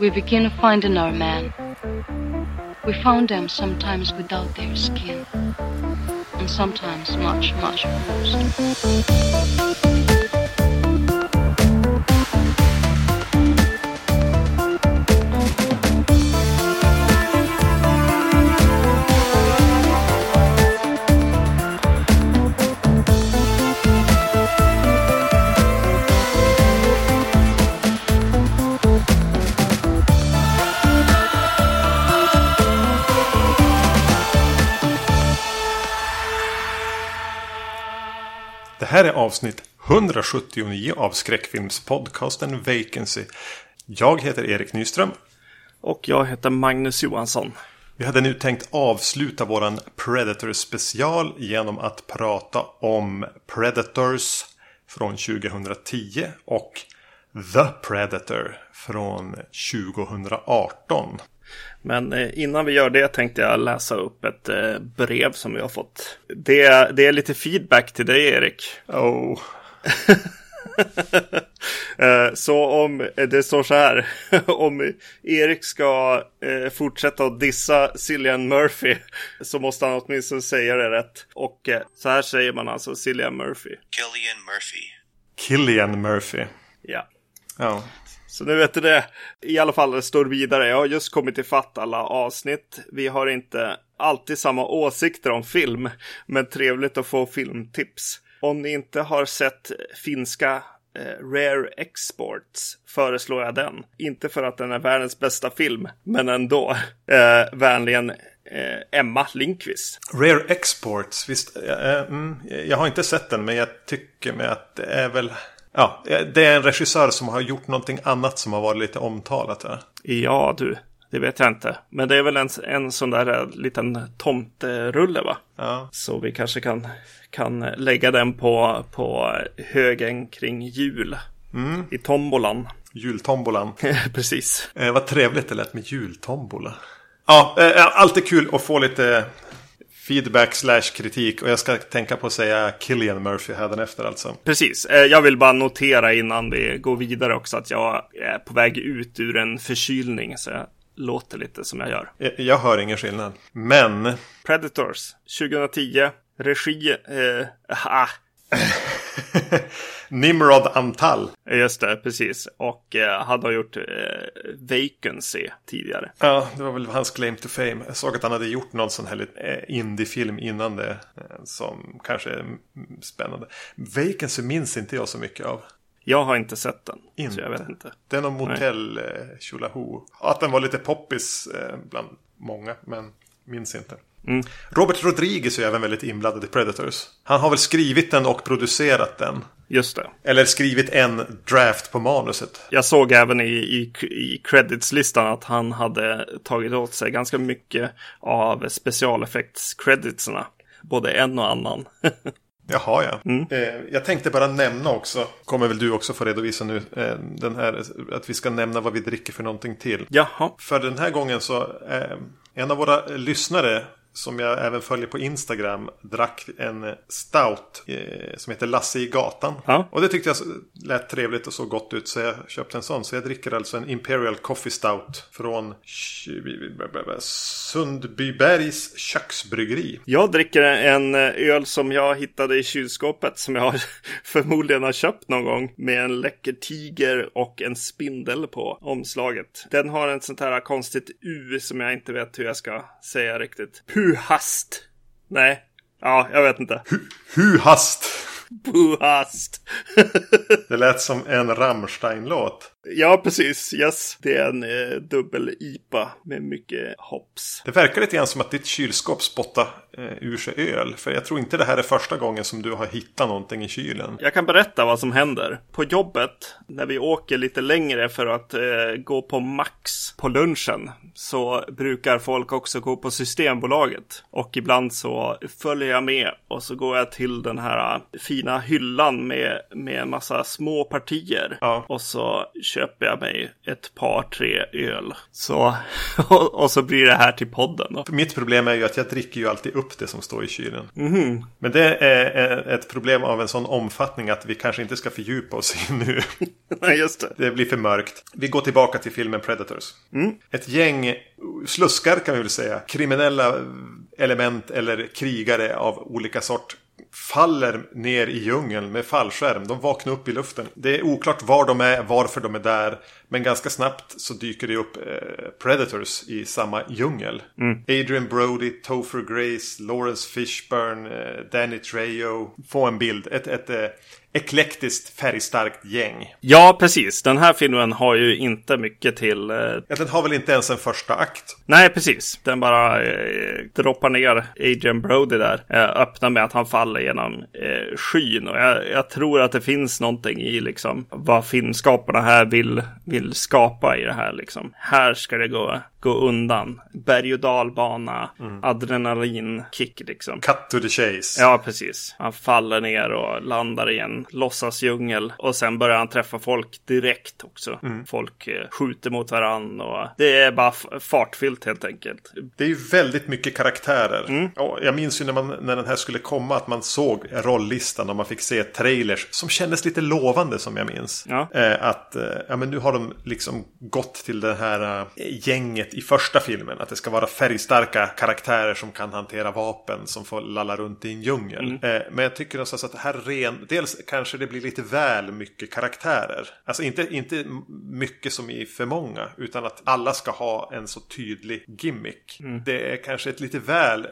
we begin finding our man. We found them sometimes without their skin, and sometimes much, much bruised. Här är avsnitt 179 av skräckfilmspodcasten Vacancy. Jag heter Erik Nyström. Och jag heter Magnus Johansson. Vi hade nu tänkt avsluta våran Predator special genom att prata om Predators från 2010 och The Predator från 2018. Men eh, innan vi gör det tänkte jag läsa upp ett eh, brev som vi har fått. Det, det är lite feedback till dig Erik. Oh. Eh, Så om det står så här. Om Erik ska fortsätta att dissa Cillian Murphy så måste han åtminstone säga det rätt. Och så här säger man alltså Cillian Murphy. Killian Murphy. Killian Murphy. Ja. Ja. Så nu vet du det. I alla fall det står vidare. Jag har just kommit ifatt alla avsnitt. Vi har inte alltid samma åsikter om film, men trevligt att få filmtips. Om ni inte har sett finska eh, Rare Exports föreslår jag den. Inte för att den är världens bästa film, men ändå. Eh, vänligen eh, Emma Linkvist. Rare Exports, visst. Eh, eh, mm, jag har inte sett den men jag tycker mig att det är väl... Ja, det är en regissör som har gjort någonting annat som har varit lite omtalat. Va? Ja, du. Det vet jag inte. Men det är väl en, en sån där eh, liten tomterulle, va? Ja. Så vi kanske kan, kan lägga den på, på högen kring jul. I tombolan. Jultombolan. Precis. Eh, vad trevligt det lät med jultombola. Ja, eh, alltid kul att få lite feedback slash kritik. Och jag ska tänka på att säga Killian Murphy hädanefter alltså. Precis. Eh, Jag vill bara notera innan vi går vidare också att jag är på väg ut ur en förkylning. Så jag låter lite som jag gör. Jag, jag hör ingen skillnad. Men Predators 2010. Regi... Eh, ah, Nimrod Antal. just det, precis. Och eh, hade gjort eh, Vacancy tidigare. Ja, det var väl hans claim to fame. Jag såg att han hade gjort någon sån här eh, indiefilm innan det. Eh, som kanske är spännande. Vacancy minns inte jag så mycket av. Jag har inte sett den. Inte. Så jag vet inte. Det är någon motell eh, tjolaho. Att den var lite poppis eh, bland många, men minns inte. Mm. Robert Rodriguez är även väldigt inblandad i Predators. Han har väl skrivit den och producerat den. Just det. Eller skrivit en draft på manuset. Jag såg även i, i, i creditslistan att han hade tagit åt sig ganska mycket av specialeffekts-creditsarna. Både en och annan. Jaha ja. Eh, jag tänkte bara nämna också, kommer väl du också få redovisa nu, eh, den här, att vi ska nämna vad vi dricker för någonting till. Jaha. För den här gången så, eh, en av våra lyssnare som jag även följer på Instagram drack en stout eh, som heter Lasse i gatan. Ja. Och det tyckte jag lät trevligt och såg gott ut så jag köpte en sån. Så jag dricker alltså en Imperial Coffee Stout från Sundbybergs köksbryggeri. Jag dricker en öl som jag hittade i kylskåpet som jag förmodligen har köpt någon gång med en läcker tiger och en spindel på omslaget. Den har en sånt här konstigt U som jag inte vet hur jag ska säga riktigt. Puhast. Nej. Ja, jag vet inte. Hu hast! Puhast. Det lät som en Rammstein-låt. Ja, precis. Yes. Det är en eh, dubbel-IPA med mycket hops. Det verkar lite grann som att ditt kylskåp spottar eh, ur sig öl. För jag tror inte det här är första gången som du har hittat någonting i kylen. Jag kan berätta vad som händer. På jobbet, när vi åker lite längre för att eh, gå på Max på lunchen, så brukar folk också gå på Systembolaget. Och ibland så följer jag med och så går jag till den här fina hyllan med, med en massa små partier. Ja. Och så köper jag mig ett par, tre öl. Så, och, och så blir det här till podden då. Mitt problem är ju att jag dricker ju alltid upp det som står i kylen. Men det är ett problem av en sån omfattning att vi kanske inte ska fördjupa oss i nu. Nej, just det. Det blir för mörkt. Vi går tillbaka till filmen Predators. Ett gäng sluskar kan vi väl säga. Kriminella element eller krigare av olika sort faller ner i djungeln med fallskärm. De vaknar upp i luften. Det är oklart var de är, varför de är där. Men ganska snabbt så dyker det upp eh, Predators i samma djungel. Adrian Brody, Topher Grace, Lawrence Fishburne, eh, Danny Trejo. Få en bild. Ett, ett eh, eklektiskt färgstarkt gäng. Ja, precis. Den här filmen har ju inte mycket till... Eh... Ja, den har väl inte ens en första akt. Nej, precis. Den bara eh, droppar ner Adrian Brody där. Eh, öppnar med att han faller genom eh, skyn. Och jag, jag tror att det finns någonting i liksom vad filmskaparna här vill, vill skapa i det här liksom. Här ska det gå, gå undan. Berg och dalbana, adrenalinkick liksom. Cut to the chase. Ja, precis. Han faller ner och landar i en låtsasdjungel. Och sen börjar han träffa folk direkt också. Folk eh, skjuter mot varandra och det är bara fartfyllt helt enkelt. Det är ju väldigt mycket karaktärer. Ja, jag minns ju när, man, när den här skulle komma att man såg rolllistan och man fick se trailers som kändes lite lovande som jag minns. Ja. Eh, att eh, ja, men nu har de liksom gått till det här eh, gänget i första filmen. Att det ska vara färgstarka karaktärer som kan hantera vapen som får lalla runt i en djungel. Eh, men jag tycker någonstans att det här ren... Dels kanske det blir lite väl mycket karaktärer. Alltså inte, inte mycket som i för många. Utan att alla ska ha en så tydlig gimmick. Det är kanske ett lite väl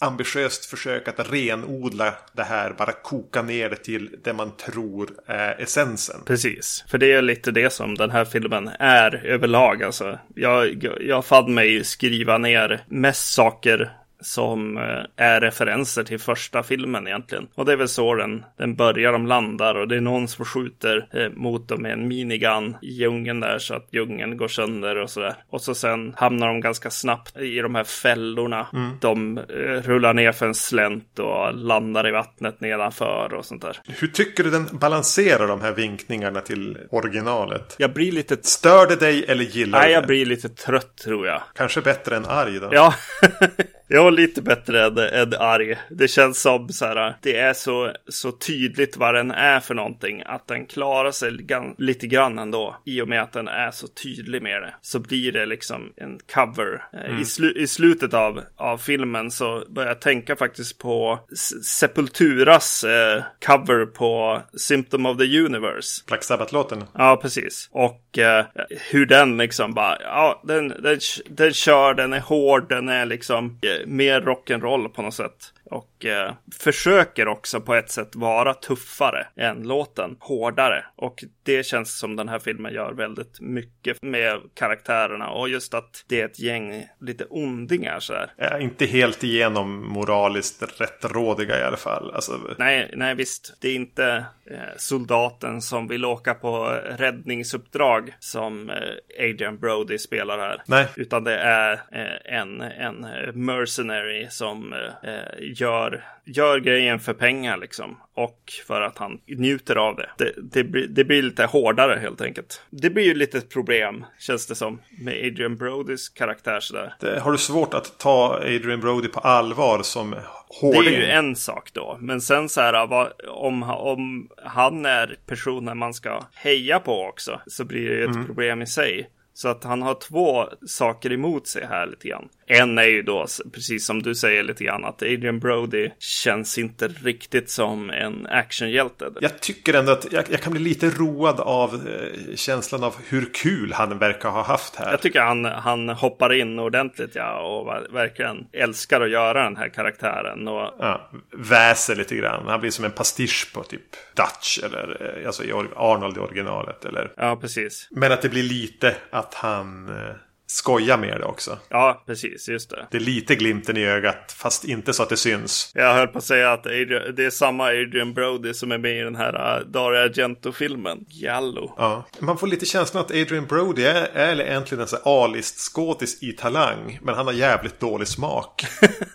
ambitiöst försök att renodla det här. Bara koka ner det till det man tror är essensen. Precis, för det är lite det som den här filmen är överlag. Alltså, jag, jag fann mig skriva ner mest saker som eh, är referenser till första filmen egentligen. Och det är väl så den, den börjar, de landar och det är någon som skjuter eh, mot dem med en minigun i djungeln där så att djungeln går sönder och sådär. Och så sen hamnar de ganska snabbt i de här fällorna. De eh, rullar ner för en slänt och landar i vattnet nedanför och sånt där. Hur tycker du den balanserar de här vinkningarna till originalet? Jag blir lite... Stör det dig eller gillar Nej, du jag det? blir lite trött tror jag. Kanske bättre än arg då? Ja, jag var lite bättre än, än arg. Det känns som så här, det är så, så tydligt vad den är för någonting. Att den klarar sig lite grann ändå. I och med att den är så tydlig med det. Så blir det liksom en cover. Eh, I, slu, I slutet av, av filmen så börjar jag tänka faktiskt på Sepulturas eh, cover på Symptom of the Universe. Black Sabbath-låten? Ja, precis. Och eh, hur den liksom bara, ja, den, den, den kör, den är hård, den är liksom eh, mer rock'n'roll på något sätt. Och eh, försöker också på ett sätt vara tuffare än låten, hårdare. Och det känns som den här filmen gör väldigt mycket med karaktärerna. Och just att det är ett gäng lite ondingar sådär. Ja, inte helt igenom moraliskt rättrådiga i alla fall. Alltså, Nej, nej visst. Det är inte eh, soldaten som vill åka på räddningsuppdrag som eh, Adrian Brody spelar här. Nej. Utan det är eh, en, en eh, mercenary som eh, gör, gör grejen för pengar liksom. Och för att han njuter av det. Det, det, blir, det blir lite hårdare helt enkelt. Det blir ju lite ett problem, känns det som, med Adrian Brodys karaktär sådär. det, har du svårt att ta Adrian Brody på allvar som Det hårding? är ju en sak då. Men sen så här, vad, om, om han är personen man ska heja på också, så blir det ju ett problem i sig. Så att han har två saker emot sig här lite grann. En är ju då, precis som du säger lite grann, att Adrian Brody känns inte riktigt som en actionhjälte. Jag tycker ändå att jag, jag kan bli lite road av eh, känslan av hur kul han verkar ha haft här. Jag tycker han, han hoppar in ordentligt ja, och ver- verkligen älskar att göra den här karaktären. Och Ja, väser lite grann. Han blir som en pastisch på typ Dutch eller eh, alltså Arnold i originalet. Eller. ja, precis. Men att det blir lite att han eh, skoja med det också. Ja, precis. Just det. Det är lite glimten i ögat, fast inte så att det syns. Jag höll på att säga att Adrian, det är samma Adrian Brody som är med i den här uh, Dario Argento-filmen. Jallo. Ja. Man får lite känslan att Adrian Brody är, är egentligen en sån här A-list-skådis i talang. Men han har jävligt dålig smak.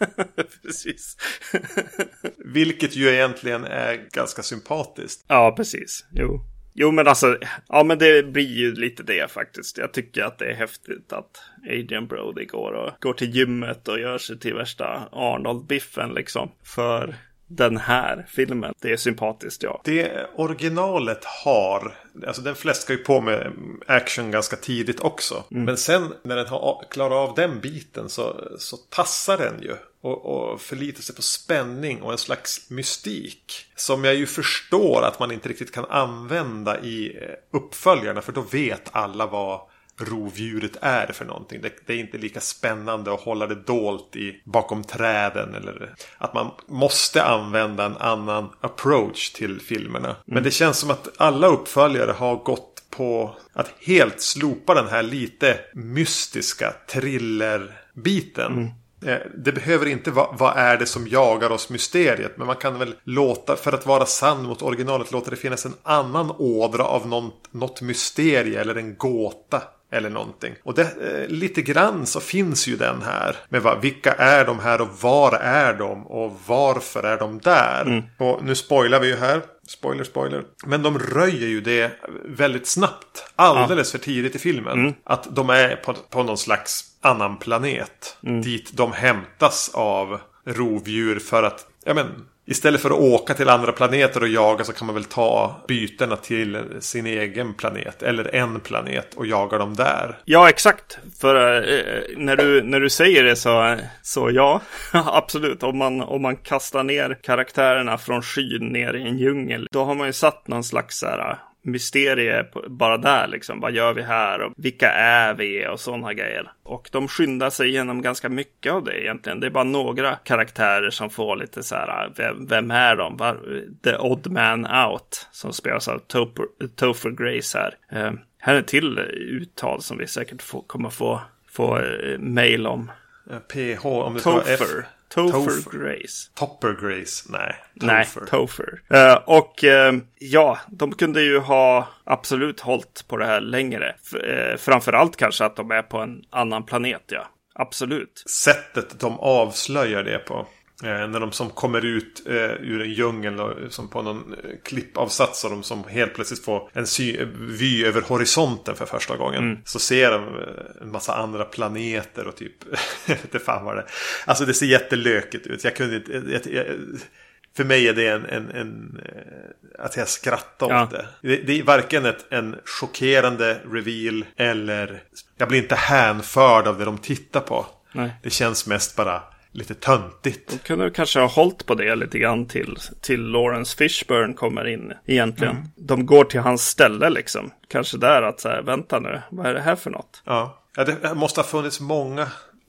precis. Vilket ju egentligen är ganska sympatiskt. Ja, precis. Jo. Jo, men alltså, ja, men det blir ju lite det faktiskt. Jag tycker att det är häftigt att Adrian Brody går och går till gymmet och gör sig till värsta Arnold-biffen liksom. För den här filmen. Det är sympatiskt, ja. Det originalet har, alltså den fläskar ju på med action ganska tidigt också. Mm. Men sen när den har klarat av den biten så, så tassar den ju. Och, och förlitar sig på spänning och en slags mystik. Som jag ju förstår att man inte riktigt kan använda i uppföljarna. För då vet alla vad rovdjuret är för någonting. Det, det, är inte lika spännande att hålla det dolt i, bakom träden. Eller att man måste använda en annan approach till filmerna. Mm. Men det känns som att alla uppföljare har gått på att helt slopa den här lite mystiska thrillerbiten. Mm. Eh, det behöver inte vara vad är det som jagar oss mysteriet. Men man kan väl låta, för att vara sann mot originalet, låta det finnas en annan ådra av något, något mysterie eller en gåta eller någonting. Och det, eh, lite grann så finns ju den här. Med vad, vilka är de här och var är de och varför är de där? Mm. Och nu spoilar vi ju här. Spoiler, spoiler. Men de röjer ju det väldigt snabbt. Alldeles ja. för tidigt i filmen. Mm. Att de är på, på någon slags annan planet. Mm. Dit de hämtas av rovdjur för att ja, men, Istället för att åka till andra planeter och jaga så kan man väl ta bytena till sin egen planet. Eller en planet och jaga dem där. Ja, exakt. För eh, när, du, när du säger det så, så ja, absolut. Om man, om man kastar ner karaktärerna från skyn ner i en djungel. Då har man ju satt någon slags så här, mysterie bara där liksom. Vad gör vi här och vilka är vi och sådana grejer. Och de skyndar sig igenom ganska mycket av det egentligen. Det är bara några karaktärer som får lite så här, vem, vem är de? The Odd Man Out som spelas av Topher, Topher Grace här. Uh, här är till uttal som vi säkert får, kommer få, få uh, mail om. PH om det ska vara F. Topher, Grace. Topper Grace, nej. Nej, Topher. Uh, och uh, ja, de kunde ju ha absolut hållit på det här längre. F uh, framförallt kanske att de är på en annan planet, ja. Absolut. Sättet de avslöjar det på. Eh, när de som kommer ut eh, ur en djungel och, som på någon eh, klippavsats och de som helt plötsligt får en sy- vy över horisonten för första gången. Mm. Så ser de eh, en massa andra planeter och typ, jag vet inte fan vad det Alltså det ser jättelökigt ut. Jag kunde inte, jag, för mig är det en, en, en eh, att jag skrattar ja. åt det. det. det. är varken ett, en chockerande reveal eller jag blir inte hänförd av det de tittar på. Nej. Det känns mest bara lite töntigt. De kunde kanske ha hållit på det lite grann till, till Lawrence Fishburne kommer in egentligen. Mm. De går till hans ställe liksom. Kanske där att så här, vänta nu, vad är det här för något? Ja, ja det måste ha funnits många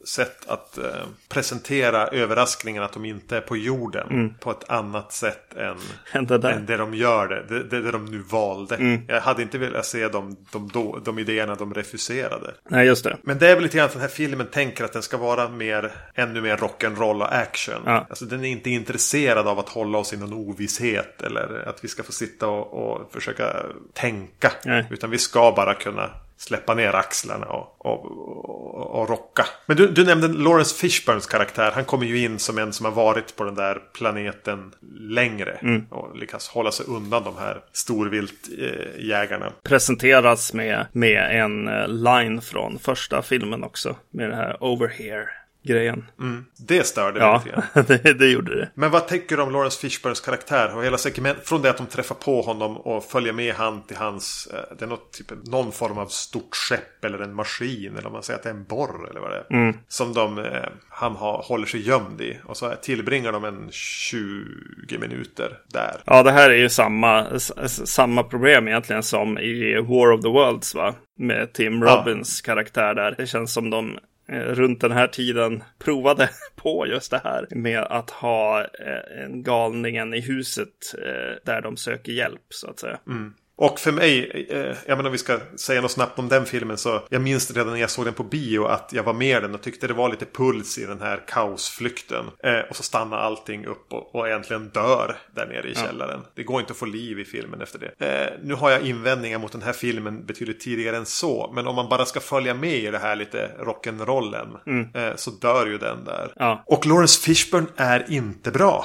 sätt att eh, presentera överraskningen att de inte är på jorden. Mm. På ett annat sätt än, än, det, än det de gör det. Det, det, det de nu valde. Mm. Jag hade inte velat se de, de, de, de idéerna de refuserade. Nej, just det. Men det är väl lite grann att den här filmen tänker att den ska vara mer, ännu mer rock'n'roll och action. Ja. Alltså den är inte intresserad av att hålla oss i någon ovisshet. Eller att vi ska få sitta och, och försöka tänka. Nej. Utan vi ska bara kunna släppa ner axlarna och, och, och, och rocka. Men du, du nämnde Lawrence Fishburns karaktär. Han kommer ju in som en som har varit på den där planeten längre. Mm. Och lyckas hålla sig undan de här storviltjägarna. Presenteras med, med en eh, line från första filmen också. Med det här over here grejen. Mm. Det störde ja, lite det, det gjorde det. Men vad tänker du om Lawrence Fishburns karaktär? Och hela segment, från det att de träffar på honom och följer med han till hans... Eh, det är något, typ, någon form av stort skepp eller en maskin. Eller om man säger att det är en borr eller vad det är. Mm. Som de, eh, han har, håller sig gömd i. Och så tillbringar de en 20 minuter där. Ja, det här är ju samma, samma problem egentligen som i War of the Worlds va? Med Tim Robbins ja. karaktär där. Det känns som de Eh, runt den här tiden provade på just det här med att ha eh, en galningen i huset eh, där de söker hjälp så att säga. Mm. Och för mig, eh, jag menar om vi ska säga något snabbt om den filmen så jag minns redan när jag såg den på bio att jag var med den och tyckte det var lite puls i den här kaosflykten. Eh, och så stannar allting upp och, och äntligen dör där nere i ja. källaren. Det går inte att få liv i filmen efter det. Eh, nu har jag invändningar mot den här filmen betydligt tidigare än så. Men om man bara ska följa med i det här lite rock'n'rollen mm. eh, så dör ju den där. Ja. Och Lawrence Fishburne är inte bra.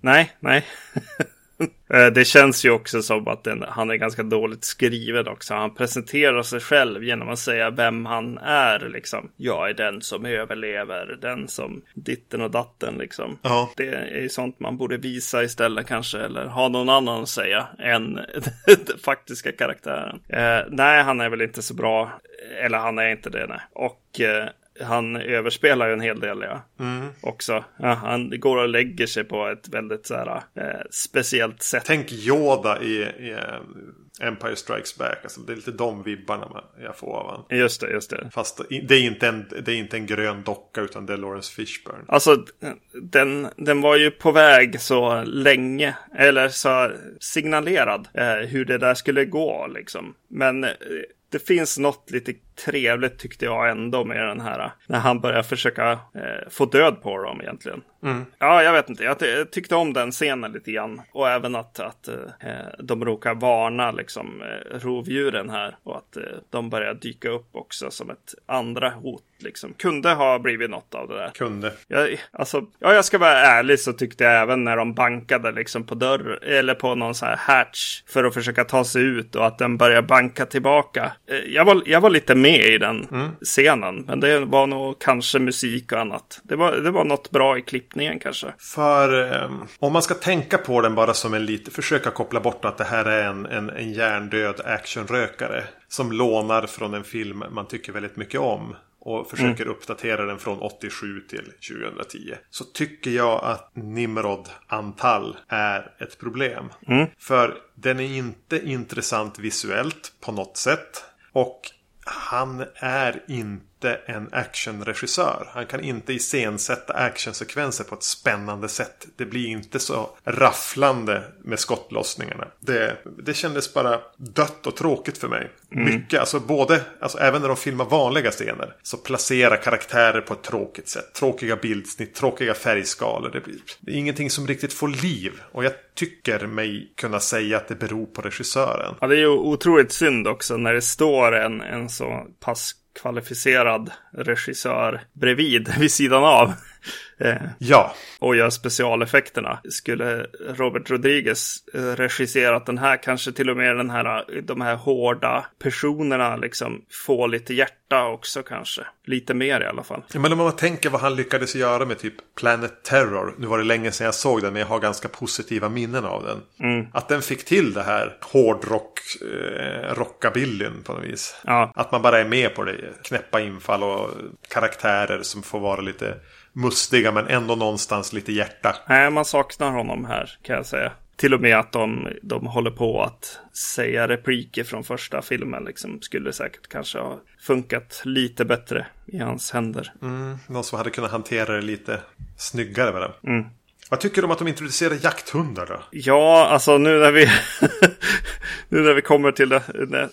Nej, nej. Eh, det känns ju också som att den, han är ganska dåligt skriven också. Han presenterar sig själv genom att säga vem han är. Liksom. Jag är den som överlever, den som ditten och datten. Liksom. Ja. Det är ju sånt man borde visa istället kanske. Eller ha någon annan att säga än den faktiska karaktären. Eh, nej, han är väl inte så bra. Eller han är inte det, nej. Och eh, han överspelar ju en hel del ja. Mm. Också. Ja, han går och lägger sig på ett väldigt så här, eh, speciellt sätt. Tänk Yoda i, i eh, Empire Strikes Back. Alltså, det är lite de vibbarna jag får av honom. Just det, just det. Fast det är, inte en, det är inte en grön docka utan det är Lawrence Fishburne. Alltså den, den var ju på väg så länge. Eller så signalerad eh, hur det där skulle gå liksom. Men eh, det finns något lite trevligt tyckte jag ändå med den här. När han börjar försöka eh, få död på dem egentligen. Mm. Ja, jag vet inte. Jag, jag, tyckte om den scenen lite grann. Och även att, att eh, de råkar varna liksom, eh, rovdjuren här. Och att eh, de börjar dyka upp också som ett andra hot. Liksom. Kunde ha blivit något av det där. Kunde. Jag, alltså, ja, jag ska vara ärlig så tyckte jag även när de bankade liksom på dörr eller på någon sån här hatch för att försöka ta sig ut och att den börjar banka tillbaka. Eh, jag var, jag var lite med i den mm. scenen, men det var nog kanske musik och annat. Det var, det var något bra i klippningen kanske. För eh, om man ska tänka på den bara som en lite, försöka koppla bort att det här är en, en, en hjärndöd actionrökare. Som lånar från en film man tycker väldigt mycket om och försöker mm. uppdatera den från 87 till 2010. Så tycker jag att Nimrod Antal är ett problem. Mm. För den är inte intressant visuellt på något sätt. Och han är inte inte en actionregissör. Han kan inte iscensätta actionsekvenser på ett spännande sätt. Det blir inte så rafflande med skottlossningarna. Det, det kändes bara dött och tråkigt för mig. Mm. Mycket, alltså både, alltså även när de filmar vanliga scener. Så placerar karaktärer på ett tråkigt sätt. Tråkiga bildsnitt, tråkiga färgskalor. Det, blir, det är ingenting som riktigt får liv. Och jag tycker mig kunna säga att det beror på regissören. Ja, det är ju otroligt synd också när det står en, en så pass kvalificerad regissör bredvid, vid sidan av. Eh, ja. Och gör specialeffekterna. Skulle Robert Rodriguez eh, regisserat den här, kanske till och med den här, de här hårda personerna liksom få lite hjärta också kanske. Lite mer i alla fall. Ja, men om man tänker vad han lyckades göra med typ Planet Terror. Nu var det länge sedan jag såg den, men jag har ganska positiva minnen av den. Mm. Att den fick till det här hårdrock, eh, rockabillyn på något vis. Ja. Att man bara är med på det. Knäppa infall och karaktärer som får vara lite mustiga men ändå någonstans lite hjärta. Nej, man saknar honom här kan jag säga. Till och med att de, de håller på att säga repliker från första filmen liksom, skulle säkert kanske ha funkat lite bättre i hans händer. Mm, någon som hade kunnat hantera det lite snyggare med det. Mm. Vad tycker du om att de introducerar jakthundar då? Ja, alltså nu när vi, nu när vi kommer till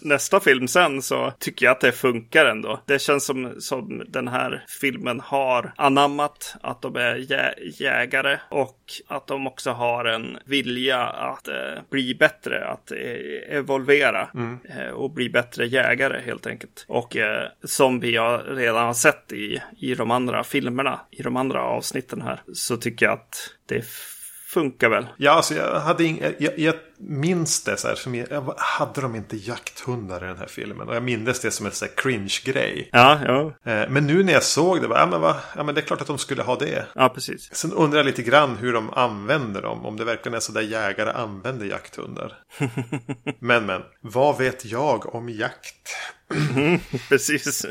nästa film sen så tycker jag att det funkar ändå. Det känns som, som den här filmen har anammat att de är jä jägare och att de också har en vilja att eh, bli bättre, att eh, evolvera mm. eh, och bli bättre jägare helt enkelt. Och eh, som vi har redan har sett i, i de andra filmerna, i de andra avsnitten här, så tycker jag att det funkar väl. Ja, alltså jag hade ing, jag, jag minns det så här. Som jag, hade de inte jakthundar i den här filmen? Och jag minns det som en cringe-grej. Ja, ja. Eh, men nu när jag såg det, var, ja, men va, ja men det är klart att de skulle ha det. Ja, precis. Sen undrar jag lite grann hur de använder dem. Om det verkligen är så där jägare använder jakthundar. men, men. Vad vet jag om jakt? precis.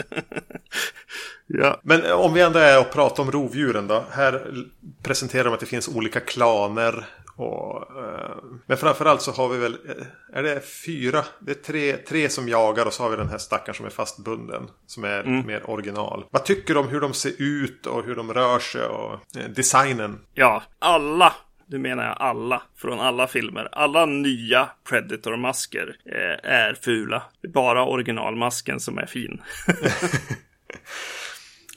Ja. Men eh, om vi ändå är och pratar om rovdjuren då. Här presenterar de att det finns olika klaner. Och, eh, men framförallt så har vi väl, eh, är det fyra? Det är tre, tre som jagar och så har vi den här stackaren som är fastbunden. Som är mm. mer original. Vad tycker du om hur de ser ut och hur de rör sig och eh, designen? Ja, alla nu menar jag alla, från alla filmer. Alla nya Predator-masker eh, är fula. Det är bara originalmasken som är fin.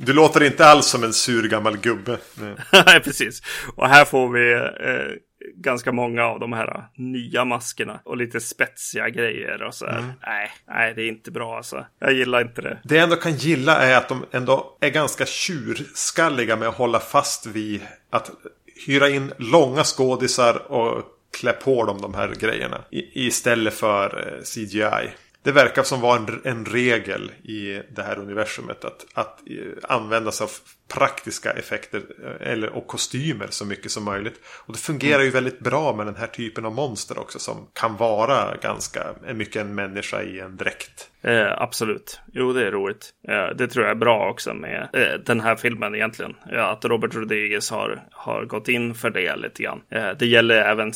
Du låter inte alls som en sur gammal gubbe. Nej, precis. Och här får vi eh, ganska många av de här nya maskerna och lite spetsiga grejer och så. Mm. Nej, nej, det är inte bra alltså. Jag gillar inte det. Det jag ändå kan gilla är att de ändå är ganska tjurskalliga med att hålla fast vid att hyra in långa skådisar och klä på dem de här grejerna. I, istället för eh, CGI. Det verkar som vara en, en regel i det här universumet att, att eh, använda sig av praktiska effekter eh, eller, och kostymer så mycket som möjligt. Och det fungerar mm. ju väldigt bra med den här typen av monster också som kan vara ganska mycket en människa i en dräkt. Eh, absolut, jo det är roligt. Eh, det tror jag är bra också med eh, den här filmen egentligen. Eh, att Robert Rodriguez har, har gått in för det lite grann. Eh, det gäller även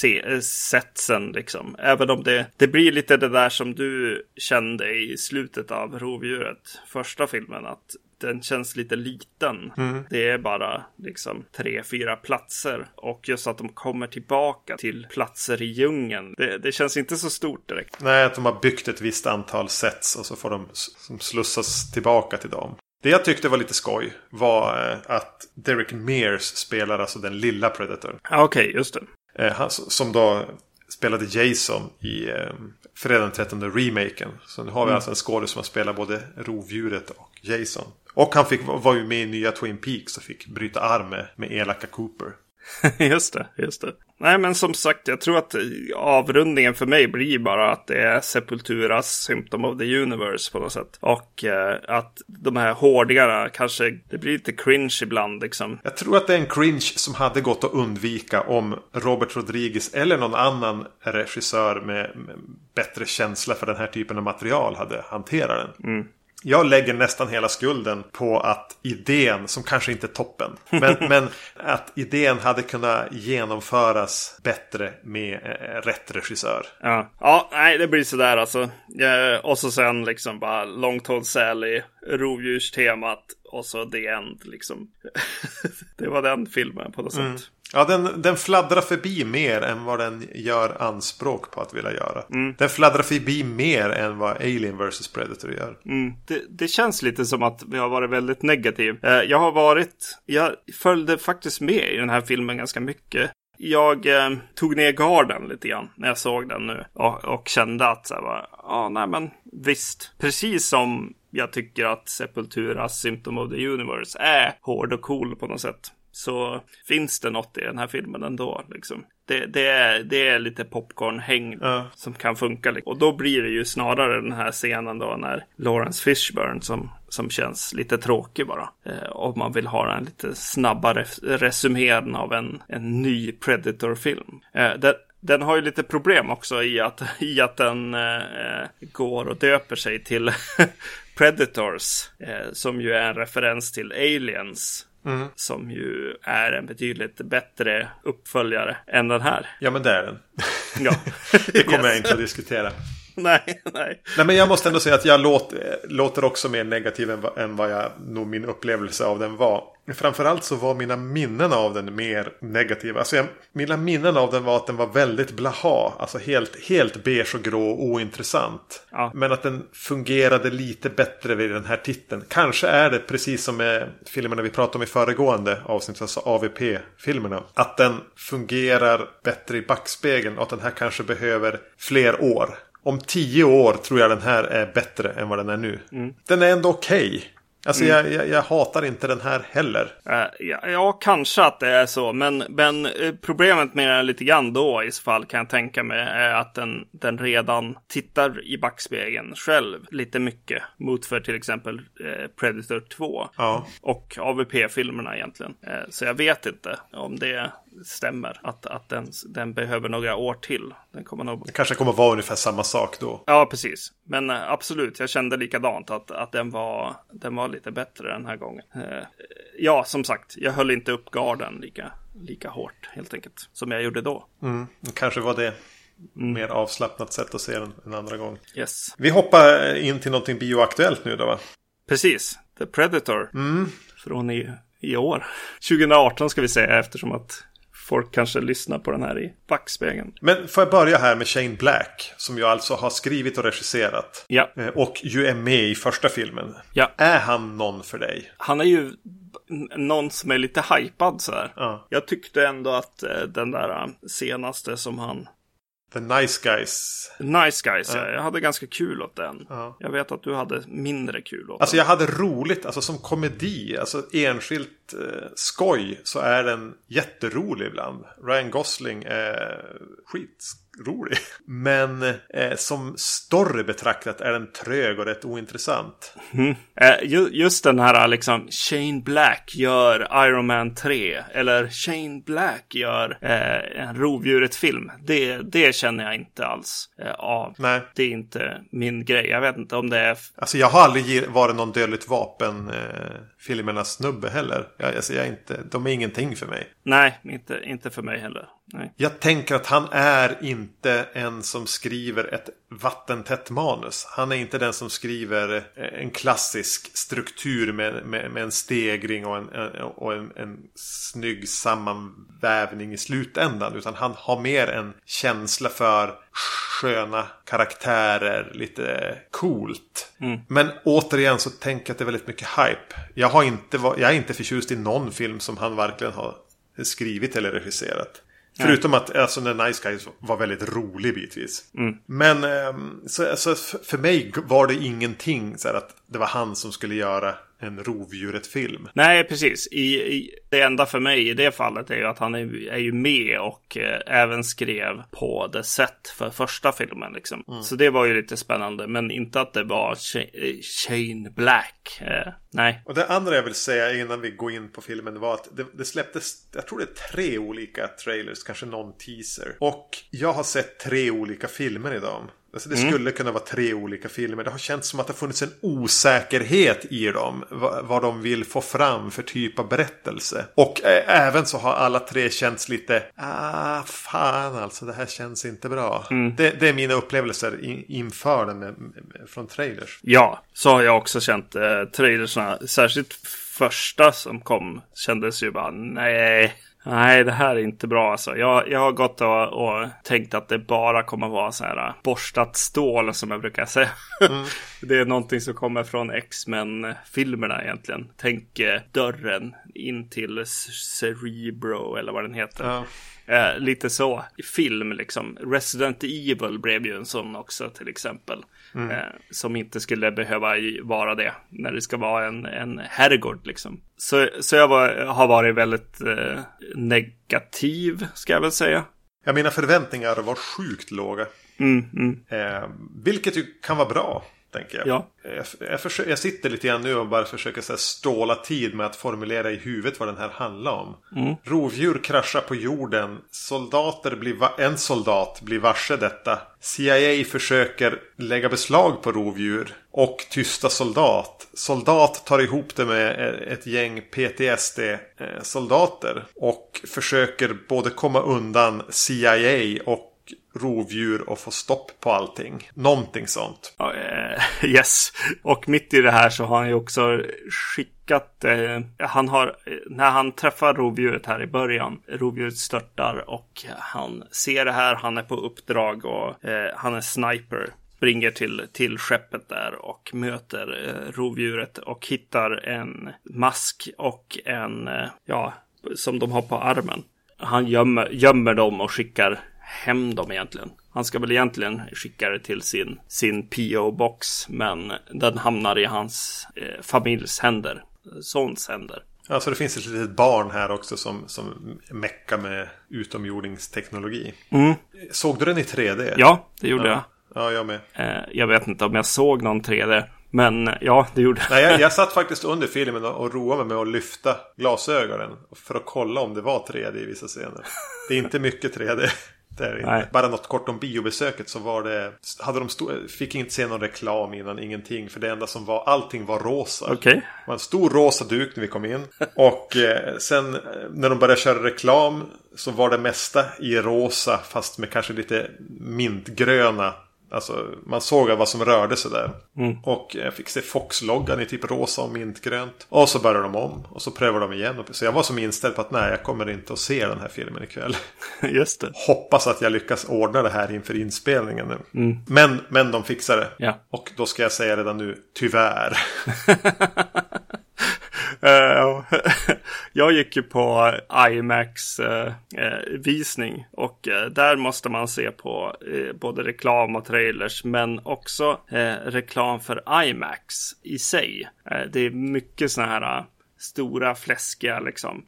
se, setsen liksom. Även om det, det blir lite det där som du kände i slutet av Rovdjuret, första filmen, att den känns lite liten. Mm. Det är bara liksom tre, fyra platser. Och just att de kommer tillbaka till platser i djungeln. Det, det, känns inte så stort direkt. Nej, att de har byggt ett visst antal sets och så får de som slussas tillbaka till dem. Det jag tyckte var lite skoj var eh, att Derek Mears spelar alltså den lilla Predator. Okej, okay, just det. Eh, som då spelade Jason i eh, Fredag den 13 remaken. Så nu har vi mm. alltså en skådespelare som har spelat både rovdjuret och Jason. Och han fick, var ju med i nya Twin Peaks och fick bryta arm med, med elaka Cooper. just det, just det. Nej, men som sagt, jag tror att avrundningen för mig blir bara att det är Sepulturas Symptom of the Universe på något sätt. Och eh, att de här hårdingarna kanske, det blir lite cringe ibland liksom. Jag tror att det är en cringe som hade gått att undvika om Robert Rodriguez eller någon annan regissör med, med bättre känsla för den här typen av material hade hanterat den. Mm. Jag lägger nästan hela skulden på att idén, som kanske inte är toppen, men, men att idén hade kunnat genomföras bättre med eh, rätt regissör. Ja. ja, nej det blir sådär alltså. Ja, och så sen liksom bara Long Tall Sally, rovdjurstemat och så The End liksom. det var den filmen på något mm. sätt. Ja, den, den fladdrar förbi mer än vad den gör anspråk på att vilja göra. Mm. Den fladdrar förbi mer än vad Alien vs Predator gör. Mm. Det, det, känns lite som att vi har varit väldigt negativ. Eh, jag har varit, jag följde faktiskt med i den här filmen ganska mycket. Jag eh, tog ner garden lite grann när jag såg den nu och, och kände att så här, ja, ah, nej men visst, precis som jag tycker att Sepulturas Symptom of the Universe är hård och cool på något sätt så finns det något i den här filmen ändå. Liksom. Det, det, är, det är lite popcornhäng ja. som kan funka. Liksom. Och då blir det ju snarare den här scenen då när Lawrence Fishburne som, som känns lite tråkig bara. Eh, om man vill ha en lite snabbare resumén av en, en ny Predator-film. Eh, den har ju lite problem också i att, i att den eh, går och döper sig till Predators. Eh, som ju är en referens till Aliens. Mm. Som ju är en betydligt bättre uppföljare än den här. Ja men det är den. Ja. det kommer yes. jag inte att diskutera. nej, nej. Nej, men jag måste ändå säga att jag låter, låter också mer negativ än, än vad jag nog min upplevelse av den var. Framförallt så var mina minnen av den mer negativa. Alltså jag, mina minnen av den var att den var väldigt blaha. Alltså helt, helt beige och grå och ointressant. Ja. Men att den fungerade lite bättre vid den här titeln. Kanske är det precis som med filmerna vi pratade om i föregående avsnitt. Alltså AVP-filmerna. Att den fungerar bättre i backspegeln och att den här kanske behöver fler år om tio år tror jag den här är bättre än vad den är nu. Mm. Den är ändå okej. Okay. Alltså mm. jag, jag, jag, hatar inte den här heller. Uh, ja, ja, kanske att det är så. Men, men uh, problemet med den lite grann då i så fall kan jag tänka mig är att den, den redan tittar i backspegeln själv lite mycket. Mot för till exempel uh, Predator 2. Ja. Och AVP-filmerna egentligen. så jag vet inte om det stämmer. Att, att den, den behöver några år till. Den kommer nog... Det kanske kommer vara ungefär samma sak då. Ja, precis. Men äh, absolut, jag kände likadant. Att, att den, var, den var lite bättre den här gången. Äh, ja, som sagt, jag höll inte upp garden lika, lika hårt helt enkelt. Som jag gjorde då. Mm, kanske var det. Mm. Mer avslappnat sätt att se den en andra gång. Yes. Vi hoppar in till någonting bioaktuellt nu då va? Precis. The Predator. Mm. Från i, i år. 2018 ska vi säga eftersom att folk kanske lyssnar på den här i backspegeln. Men får jag börja här med Shane Black. Som ju alltså har skrivit och regisserat. Ja. Eh, Och ju är med i första filmen. Ja. Är han någon för dig? Han är ju någon som är lite hypad så här. Ja. Jag tyckte ändå att eh, den där eh, senaste som han The Nice Guys. Nice Guys, ja. jag hade ganska kul åt den. Ja. Jag vet att du hade mindre kul åt Alltså den. jag hade roligt, alltså som komedi, alltså enskilt eh, skoj så är den jätterolig ibland. Ryan Gosling är skitrolig. Men eh, som story betraktat är den trög och rätt ointressant. Eh, ju, just den här liksom Shane Black gör Iron Man 3 eller Shane Black gör eh, en rovdjuret-film. Det, det känner jag inte alls eh, av. Nej. Det är inte min grej. Jag vet inte om det är... Alltså jag har aldrig varit någon dödligt vapen eh, filmernas snubbe heller. Jag, alltså, jag, jag inte, de är ingenting för mig. Nej, inte, inte för mig heller. Nej. Jag tänker att han är inte en som skriver ett vattentätt manus. Han är inte den som skriver eh, en klassisk struktur med, med, med en stegring och, en, och en, en snygg sammanvävning i slutändan. Utan han har mer en känsla för sköna karaktärer, lite coolt. Men återigen så tänker jag att det är väldigt mycket hype. Jag, har inte, jag är inte förtjust i någon film som han verkligen har skrivit eller regisserat. Förutom att alltså, The Nice Guys var väldigt rolig bitvis. Men ehm, så, f- för mig var det ingenting så här, att det var han som skulle göra en rovdjuret-film. Nej, precis. I, I, det enda för mig i det fallet är ju att han är, är ju med och eh, även skrev på The Set för första filmen. Liksom. Så det var ju lite spännande, men inte att det var eh, Shane Black. Eh, nej. Och det andra jag vill säga innan vi går in på filmen var att det, det släpptes, jag tror det är tre olika trailers, kanske någon teaser. Och jag har sett tre olika filmer i dem. Alltså det skulle kunna vara tre olika filmer. Det har känts som att det har funnits en osäkerhet i dem. Vad, de vill få fram för typ av berättelse. Och eh, även så har alla tre känts lite, ah fan alltså det här känns inte bra. Det, det är mina upplevelser in, inför den med, med, från trailers. Ja, så har jag också känt eh, trailersna. Särskilt första som kom kändes ju bara nej. Nej, det här är inte bra alltså. Jag, jag har gått och, och tänkt att det bara kommer vara så här äh, borstat stål som jag brukar säga. det är någonting som kommer från X-Men-filmerna egentligen. Tänk eh, dörren in till Cerebro eller vad den heter. Ja. Eh, lite så. Film liksom. Resident Evil blev ju en sån också till exempel. Eh, som inte skulle behöva vara det. När det ska vara en, en herrgård liksom. Så, så jag var, har varit väldigt eh, negativ ska jag väl säga. Ja, mina förväntningar var sjukt låga. Mm, mm. Eh, vilket ju kan vara bra, tänker jag. Ja. Jag, jag, försö- jag sitter lite grann nu och bara försöker så här, ståla tid med att formulera i huvudet vad den här handlar om. Rovdjur kraschar på jorden. Soldater blir en soldat blir varse detta. CIA försöker lägga beslag på rovdjur. Och tysta soldat. Soldat tar ihop det med eh, ett gäng PTSD-soldater. Och försöker både komma undan CIA och rovdjur och få stopp på allting. Någonting sånt. Uh, yes. Och mitt i det här så har han ju också skickat, Uh, han har, när han träffar rovdjuret här i början, rovdjuret störtar och han ser det här, han är på uppdrag och uh, han är sniper. Springer till, till skeppet där och möter eh, rovdjuret och hittar en mask och en, ja, som de har på armen. Han gömmer, gömmer dem och skickar hem dem egentligen. Han ska väl egentligen skicka det till sin, sin PO-box, men den hamnar i hans eh, familjs händer, sons händer. Ja, så det finns ett litet barn här också som, som meckar med utomjordingsteknologi. Såg du den i 3D? Ja, det gjorde Ja, ja jag med. jag. Eh, jag vet inte om jag såg någon 3D, men eh, ja, det gjorde Nej, jag, jag satt faktiskt under filmen och, och roade mig med att lyfta glasögonen. För att kolla om det var 3D i vissa scener. Det är inte mycket 3D. Det är inte. Nej. Bara något kort om biobesöket så var det... Hade de sto- fick inte se någon reklam innan, ingenting. För det enda som var, allting var rosa. Okej. Det var en stor rosa duk när vi kom in. Och eh, sen eh, när de började köra reklam så var det mesta i rosa fast med kanske lite mintgröna Alltså man såg vad som rörde sig där. Mm. Och jag fick se Fox-loggan i typ rosa och mintgrönt. Och så började de om. Och så prövade de igen. Så jag var som inställd på att nej, jag kommer inte att se den här filmen ikväll. Just det. Hoppas att jag lyckas ordna det här inför inspelningen nu. Mm. Men, men de fixar det. Ja. Och då ska jag säga redan nu, tyvärr. Uh, jag gick ju på IMAX uh, visning och eh, där måste man se på eh, både reklam och trailers men också reklam för IMAX i sig. det är mycket sådana här stora fläskiga liksom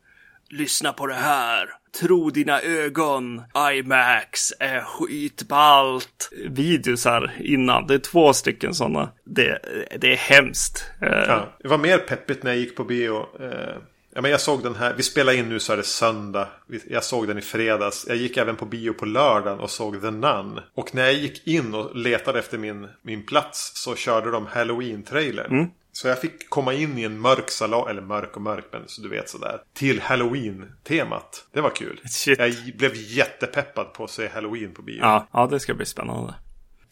Lyssna på det här. Tro dina ögon. IMAX är skitballt. Videosar innan. Det är två stycken sådana. Det, det är hemskt. Eh, ja, det var mer peppigt när jag gick på bio. Eh, ja, men jag såg den här. Vi spelar in nu så är det söndag. Jag såg den i fredags. Jag gick även på bio på lördagen och såg The Nun. Och när jag gick in och letade efter min, min plats så körde de Halloween-trailern. Mm. Så jag fick komma in i en mörk salong, eller mörk och mörk men så du vet sådär. Till Halloween-temat. Det var kul. Shit. Jag blev jättepeppad på att se Halloween på bio. Ja, ja, det ska bli spännande.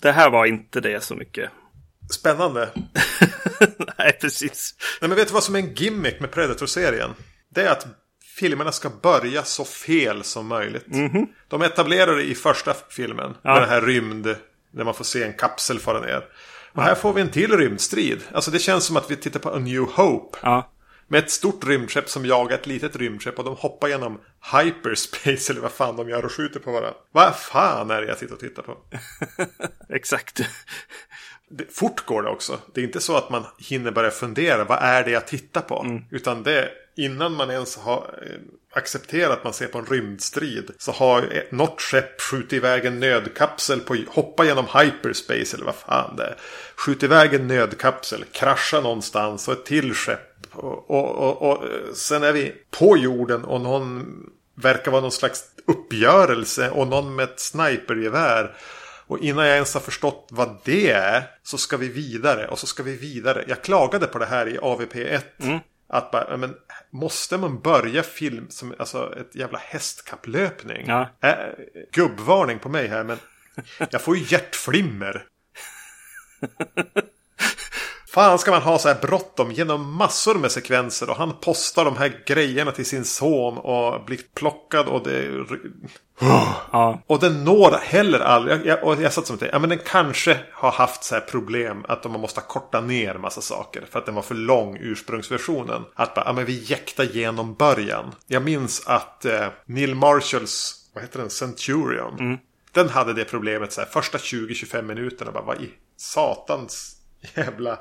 Det här var inte det så mycket. Spännande. Nej, precis. Nej, men vet du vad som är en gimmick med Predator-serien? Det är att filmerna ska börja så fel som möjligt. Mm -hmm. De etablerar det i första filmen. Ja. Med den här rymd... Där man får se en kapsel fara ner. Och här får vi en till rymdstrid. Alltså det känns som att vi tittar på A New Hope. Ja. Med ett stort rymdskepp som jagar ett litet rymdskepp och de hoppar genom hyperspace eller vad fan de gör och skjuter på varandra. Vad fan är det jag sitter och tittar på? Exakt. Det, fort går det också. Det är inte så att man hinner börja fundera. Vad är det jag tittar på? Mm. Utan det innan man ens har eh, accepterat att man ser på en rymdstrid. Så har något skepp skjutit iväg en nödkapsel på hoppa genom hyperspace eller vad fan det är. Skjutit iväg en nödkapsel, krascha någonstans och ett till skepp. Och, och, och, och sen är vi på jorden och någon verkar vara någon slags uppgörelse och någon med ett snipergevär. Och innan jag ens har förstått vad det är så ska vi vidare och så ska vi vidare. Jag klagade på det här i AVP1. Mm. Att bara, men måste man börja film som alltså ett jävla hästkapplöpning? Ja. Äh, gubbvarning på mig här men jag får ju hjärtflimmer. Fan ska man ha så här bråttom genom massor med sekvenser och han postar de här grejerna till sin son och blir plockad och det... Ja. Och den når heller aldrig. Jag, jag, och jag satt som att ja, men den kanske har haft så här problem att man måste korta ner massa saker. För att den var för lång ursprungsversionen. Att bara, ja men vi jäktar genom början. Jag minns att eh, Neil Marshalls, vad heter den, Centurion. Mm. Den hade det problemet så här, första 20-25 minuterna. Bara, vad i satans jävla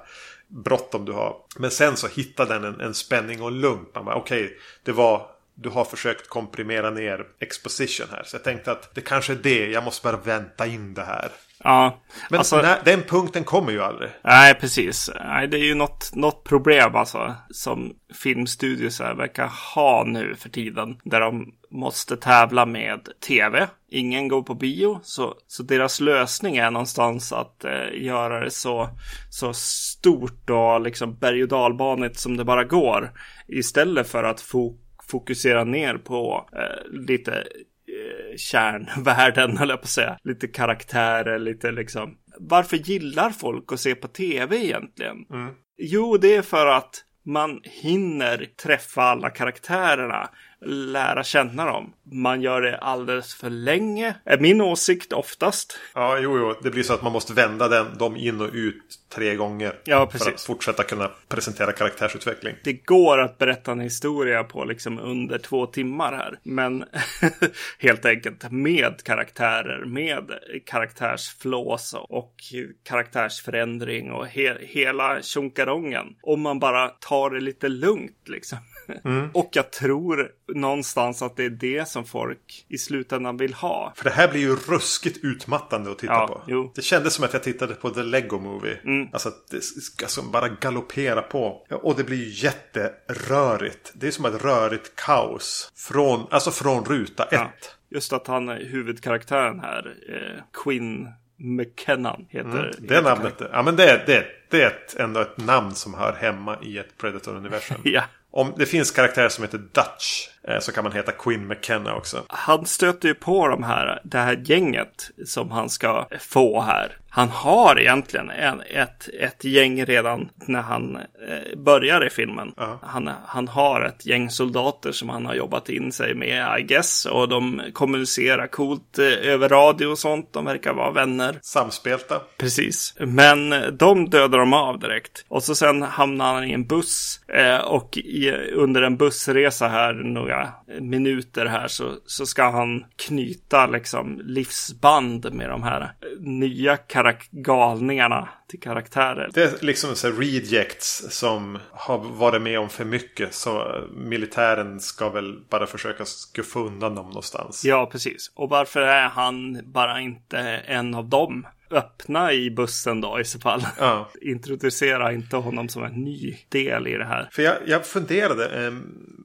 bråttom du har. Men sen så hittar den en, en spänning och lugn. Bara okej, okay, det var du har försökt komprimera ner exposition här. Så jag tänkte att det kanske är det. Jag måste bara vänta in det här. Ja. Men alltså, när, den punkten kommer ju aldrig. Nej, precis. Nej, det är ju något, något problem alltså. Som filmstudios verkar ha nu för tiden. Där de måste tävla med tv. Ingen går på bio. Så, så deras lösning är någonstans att eh, göra det så, så stort och liksom berg och dalbanigt som det bara går. Istället för att fo fokusera ner på eh, lite eh, kärnvärden, jag på att säga. Lite karaktärer, lite liksom. Varför gillar folk att se på tv egentligen? Mm. Jo, det är för att man hinner träffa alla karaktärerna lära känna dem. Man gör det alldeles för länge, är min åsikt oftast. Ja, jo, jo. Det blir så att man måste vända den, dem in och ut tre gånger. Ja, precis. För att fortsätta kunna presentera karaktärsutveckling. Det går att berätta en historia på liksom under två timmar här. Men helt enkelt med karaktärer, med karaktärsflås och karaktärsförändring och he hela tjonkarongen. Om man bara tar det lite lugnt liksom. Mm. Och jag tror någonstans att det är det som folk i slutändan vill ha. För det här blir ju ruskigt utmattande att titta ja, på. Jo. Det kändes som att jag tittade på The Lego Movie. Mm. Alltså att det ska som bara galoppera på. Och det blir ju jätterörigt. Det är som ett rörigt kaos. Från, alltså från ruta ett. Ja. Just att han är huvudkaraktären här, eh, Quinn McKennan heter, mm, det namnet. Ja men det, det, det är ett, ändå ett namn som hör hemma i ett Predator-universum. ja. Om det finns karaktärer som heter Dutch eh, så kan man heta Quinn McKenna också. Han stöter ju på de här, det här gänget som han ska få här. Han har egentligen en, ett, ett gäng redan när han eh, börjar i filmen. Ja. Han, han har ett gäng soldater som han har jobbat in sig med, I guess. Och de kommunicerar coolt eh, över radio och sånt. De verkar vara vänner. Samspelta. Precis. Men de dödar de av direkt. Och så sen hamnar han i en buss. Eh, och i, under en bussresa här, några minuter här, så, så ska han knyta liksom livsband med de här nya karak- galningarna till karaktärer. Det är liksom så rejects som har varit med om för mycket. Så militären ska väl bara försöka skuffa undan dem någonstans. Ja, precis. Och varför är han bara inte en av dem? Öppna i bussen då i så fall. Ja. Introducera inte honom som en ny del i det här. För jag, jag funderade en,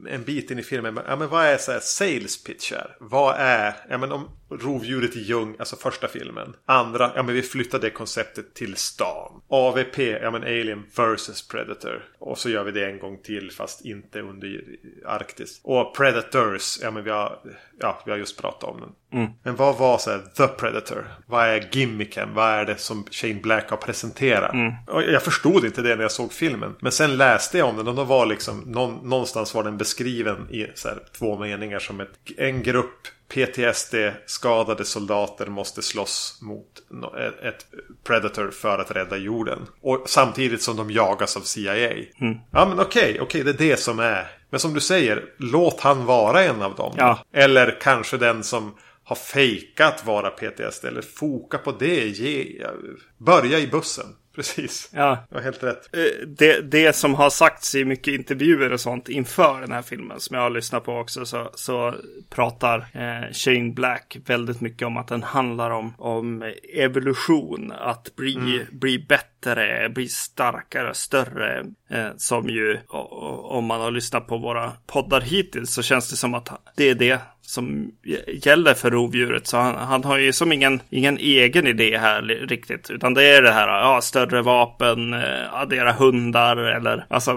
en bit in i filmen. Ja, men vad är så här sales pitch här? Vad är, ja men om rovdjuret i Ljung, alltså första filmen. Andra, ja men vi flyttar det konceptet till stan. AVP, ja men Alien vs Predator. Och så gör vi det en gång till fast inte under Arktis. Och Predators, ja men vi har, ja, vi har just pratat om den. Men vad var så här, The Predator? Vad är gimmicken? Vad är det som Shane Black har presenterat? Och jag förstod inte det när jag såg filmen. Men sen läste jag om den och då var liksom någon, någonstans var den beskriven i så här, två meningar som ett, en grupp PTSD-skadade soldater måste slåss mot ett- Predator för att rädda jorden. Och samtidigt som de jagas av CIA. Ja men okej, okej det är det som är. Men som du säger, låt han vara en av dem. Ja. Eller kanske den som har fejkat vara PTSD. Eller foka på det. Ge, börja i bussen. Precis. Ja, Det var helt rätt. Eh, det, det som har sagts i mycket intervjuer och sånt inför den här filmen som jag har lyssnat på också så, så pratar eh, Shane Black väldigt mycket om att den handlar om, om evolution, att bli, bli bättre, bli starkare, större. Eh, som ju, om man har lyssnat på våra poddar hittills så känns det som att det är det som gäller för rovdjuret. Så han, han har ju som ingen, ingen egen idé här riktigt. Utan det är det här, ja, större vapen, eh, addera hundar eller alltså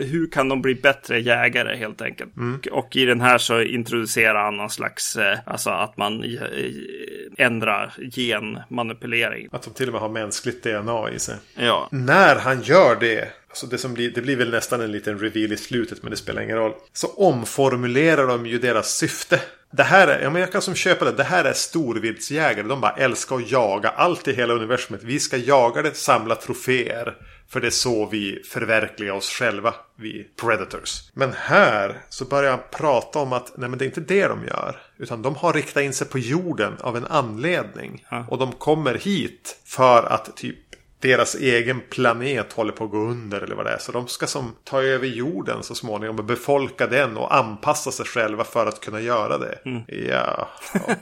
hur kan de bli bättre jägare helt enkelt. Och, och i den här så introducerar han någon slags, eh, alltså att man eh, ändrar genmanipulering. Att de till och med har mänskligt DNA i sig. Ja, När han gör det. Alltså det, som blir, det blir väl nästan en liten reveal i slutet men det spelar ingen roll. Så omformulerar de ju deras syfte. Det här är, ja men jag kan som köpa det. Det här är storviltsjägare. De bara älskar att jaga allt i hela universumet. Vi ska jaga det, samla troféer. För det är så vi förverkligar oss själva, vi predators. Men här så börjar han prata om att nej men det är inte det de gör. Utan de har riktat in sig på jorden av en anledning. Ja. Och de kommer hit för att typ deras egen planet håller på att gå under eller vad det är. Så de ska som ta över jorden så småningom och befolka den och anpassa sig själva för att kunna göra det. Ja, ja.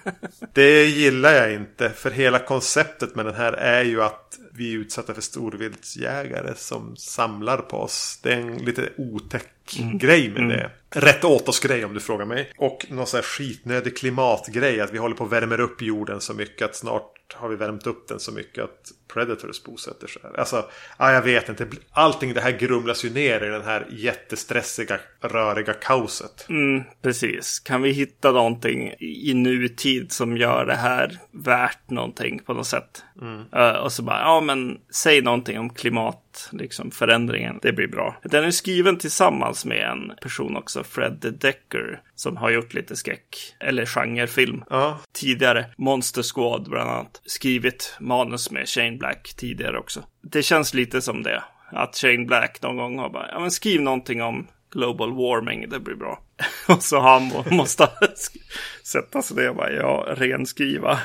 Det gillar jag inte. För hela konceptet med den här är ju att vi är utsatta för storviltsjägare som samlar på oss. Det är en lite otäck grej med det. Rätt åt oss grej om du frågar mig. Och någon sån här skitnödig klimatgrej. Att vi håller på att värmer upp jorden så mycket att snart har vi värmt upp den så mycket att Predators bosätter sig här. Alltså, ja, jag vet inte. Allting det här grumlas ju ner i den här jättestressiga, röriga kaoset. Mm, precis. Kan vi hitta någonting i nutid som gör det här värt någonting på något sätt? Eh, och så bara, ja men säg någonting om klimat, liksom förändringen. Det blir bra. Den är skriven tillsammans med en person också, Fred Decker, som har gjort lite skräck eller genrefilm Ja, tidigare. Monster Squad bland annat. Skrivit manus med Shane Black tidigare också. Det känns lite som det. Att Shane Black någon gång har bara, ja men skriv någonting om global warming, det blir bra. och så han må- måste sätta sig ner och bara, ja, renskriva.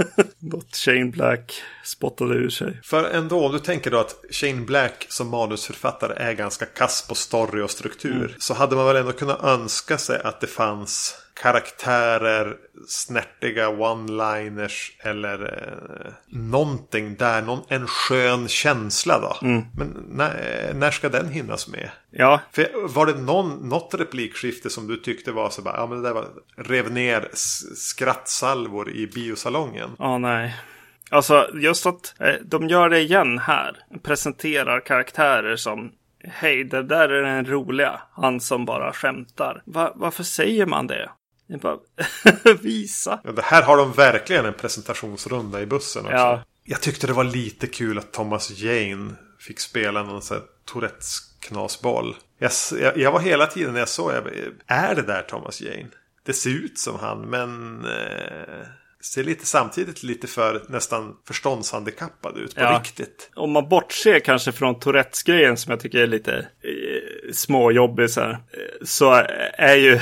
Något Shane Black spottade ur sig. För ändå, om du tänker då att Shane Black som manusförfattare är ganska kass på story och struktur. Så hade man väl ändå kunnat önska sig att det fanns karaktärer, snärtiga one-liners eller eh, någonting där. Någon, en skön känsla då. Men när, när ska den hinnas med? Ja, För var det någon, något replikskifte som du tyckte var så bara, ja men det där var, rev ner skrattsalvor i biosalongen? Ja, nej. Alltså just att eh, de gör det igen här. Presenterar karaktärer som hej, det där är den roliga. Han som bara skämtar. Va, varför säger man det? Bara, visa. Ja, det här har de verkligen en presentationsrunda i bussen också. Ja. Jag tyckte det var lite kul att Thomas Jane fick spela någon sån här Tourettes knasboll. Jag, jag, jag, var hela tiden när jag såg, jag, är det där Thomas Jane? Det ser ut som han, men eh, ser lite samtidigt lite för nästan förståndshandikappad ut på Ja. riktigt. Om man bortser kanske från Tourettes-grejen som jag tycker är lite eh, småjobbig så här. eh, Så är ju,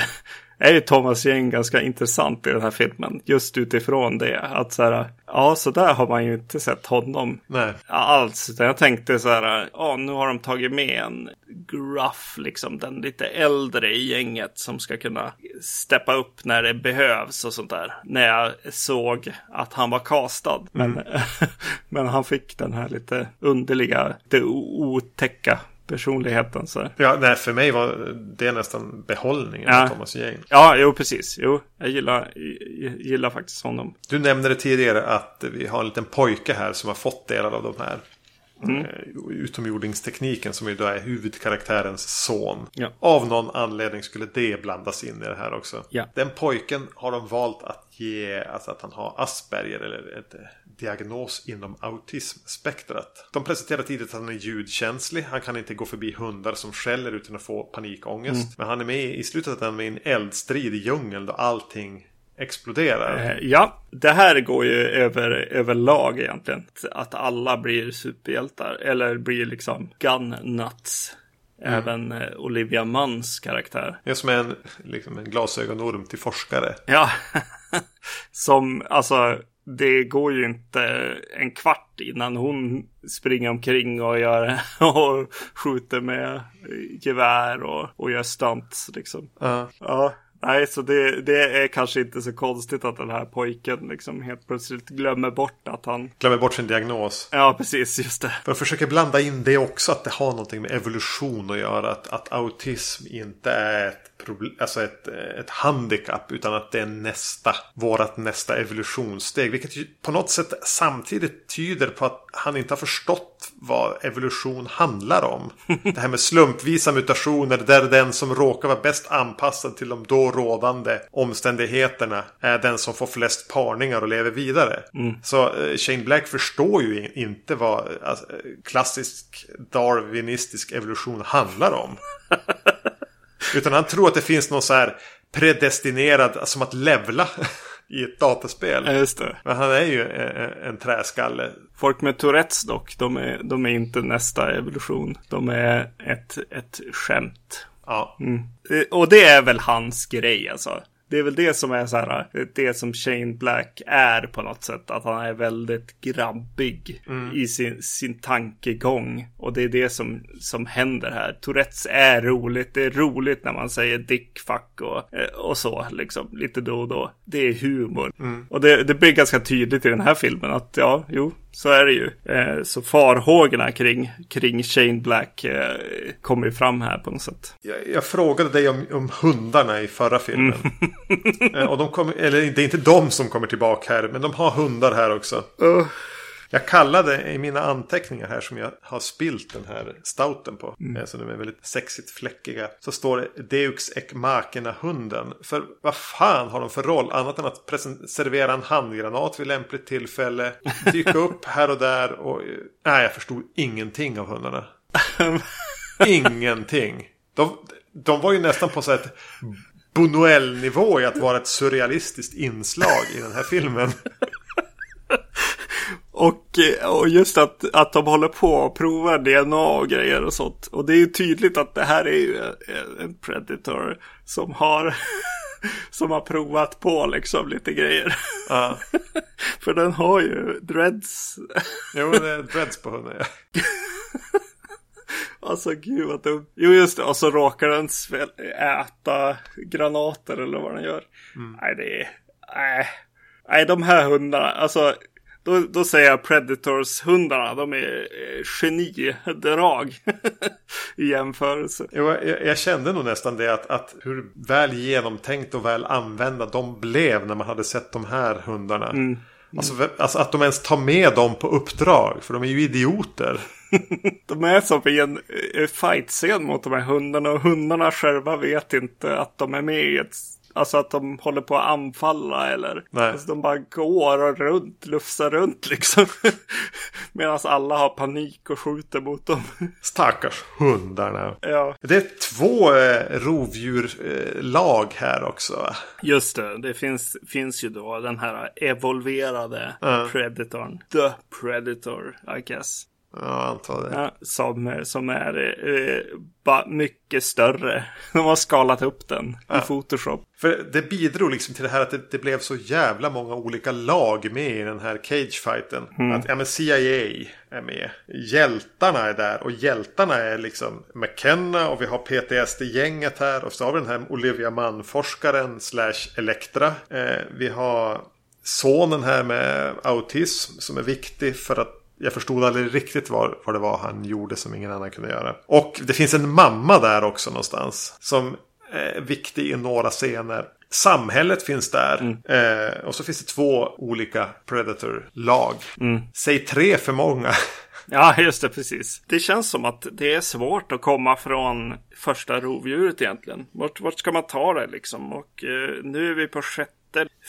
är ju Thomas Jane ganska intressant i den här filmen. Just utifrån det. Att så här, ja så där har man ju inte sett honom Nej. alls. Utan jag tänkte så här, ja nu har de tagit med en gruff, liksom den lite äldre i gänget som ska kunna steppa upp när det behövs och sånt där. När jag såg att han var castad. Men, men han fick den här lite underliga, det otäcka personligheten. Så. Ja, nej, för mig var det nästan behållningen Ja. av Thomas Jane. Ja, jo precis. Jo, jag gillar, jag gillar faktiskt honom. Du nämnde det tidigare att vi har en liten pojke här som har fått delar av de här Mm. eh, utomjordingstekniken som ju då är huvudkaraktärens son. Ja. Av någon anledning skulle det blandas in i det här också. Ja. Den pojken har de valt att ge, alltså att han har Asperger eller ett diagnos inom autismspektrat. De presenterar tidigt att han är ljudkänslig. Han kan inte gå förbi hundar som skäller utan att få panikångest. Mm. Men han är med i slutet är med en eldstrid i djungeln då allting exploderar. Eh, Ja, det här går ju över, överlag egentligen. Att alla blir superhjältar. Eller blir liksom gun nuts. Även eh, Olivia Munns karaktär. Är som en, liksom en glasögonorm till forskare. Ja, som alltså. Det går ju inte en kvart innan hon springer omkring och gör och skjuter med gevär och, och gör stunts liksom. Ja. Ja, nej, så det, det är kanske inte så konstigt att den här pojken liksom helt plötsligt glömmer bort att han... Glömmer bort sin diagnos. Ja, precis, just det. För att försöka blanda in det också. Att det har någonting med evolution att göra. Att, att autism inte är ett, alltså ett, ett handikapp. Utan att det är nästa. Vårat nästa evolutionssteg. Vilket på något sätt samtidigt tyder på att han inte har förstått vad evolution handlar om. Det här med slumpvisa mutationer. Där den som råkar vara bäst anpassad till de då rådande omständigheterna. Är den som får flest parningar och lever vidare. Så eh, Shane Black förstår ju in- inte vad alltså, eh, klassisk darwinistisk evolution handlar om. Utan han tror att det finns någon så här predestinerad, som att levla i ett dataspel. Ja, just det. Men han är ju en, en träskalle. Folk med Tourettes dock, de är, de är inte nästa evolution. De är ett, ett skämt. Ja. Eh, Och det är väl hans grej alltså. Det är väl det som är så här, det som Shane Black är på något sätt. Att han är väldigt grabbig i sin, sin tankegång. Och det är det som, som händer här. Tourettes är roligt. Det är roligt när man säger dick, fuck och, eh, och så liksom. Lite då och då. Det är humor. Och det, det blir ganska tydligt i den här filmen att ja, jo, så är det ju. Eh, så farhågorna kring, kring Shane Black eh, kommer ju fram här på något sätt. Jag, jag frågade dig om, om hundarna i förra filmen. Eh, Och de kommer, eller det är inte de som kommer tillbaka här. Men de har hundar här också. Jag kallade i mina anteckningar här som jag har spilt den här stouten på. eh, Så de är väldigt sexigt fläckiga. Så står det Deux ek makena hunden. För vad fan har de för roll? Annat än att servera en handgranat vid lämpligt tillfälle. Dyka upp här och där. Och, eh, nej, jag förstod ingenting av hundarna. Ingenting. De, de var ju nästan på så ett Buñuel-nivå i att vara ett surrealistiskt inslag i den här filmen. Och, eh, och just att, att de håller på och provar DNA och grejer och sånt. Och det är ju tydligt att det här är ju en- en predator som har, som har provat på liksom lite grejer. Ja. För den har ju dreads. Jo, det är dreads på hunden. Ja. Alltså gud vad dumt. Jo just det, och så råkar den äta granater eller vad den gör. Nej det är, nej. Nej de här hundarna, alltså. Då, då säger jag Predators hundarna, de är eh, genidrag i jämförelse. Jo, jag, jag kände nog nästan det att, att hur väl genomtänkt och väl använda de blev när man hade sett de här hundarna. Alltså, vä- alltså att de ens tar med dem på uppdrag. För de är ju idioter. de är som i en eh, fight-scen mot de här hundarna och hundarna själva vet inte att de är med i ett Alltså att de håller på att anfalla eller Nej. alltså de bara går och runt, lufsar runt liksom. Medan alla har panik och skjuter mot dem. Stackars hundarna. ja, Det är två eh, rovdjurlag här också. just det. Det finns, finns ju då den här evolverade Ja. Predatorn. The Predator, I guess. Ja, antar det. Ja, som, som är eh, bara mycket större. De har skalat upp den i Photoshop. För det bidrog liksom till det här att det, det blev så jävla många olika lag med i den här cagefighten. Att ja, men CIA är med. Hjältarna är där och hjältarna är liksom McKenna och vi har PTSD-gänget här. Och så har vi den här Olivia Mann-forskaren slash Elektra. Eh, vi har sonen här med autism som är viktig för att jag förstod aldrig riktigt vad, vad det var han gjorde som ingen annan kunde göra. Och det finns en mamma där också någonstans. Som är viktig i några scener. Samhället finns där. Eh, och så finns det två olika Predator-lag. Säg tre för många. Ja, just det, precis. Det känns som att det är svårt att komma från första rovdjuret egentligen. Vart, vart ska man ta det liksom? Och eh, nu är vi på sjätte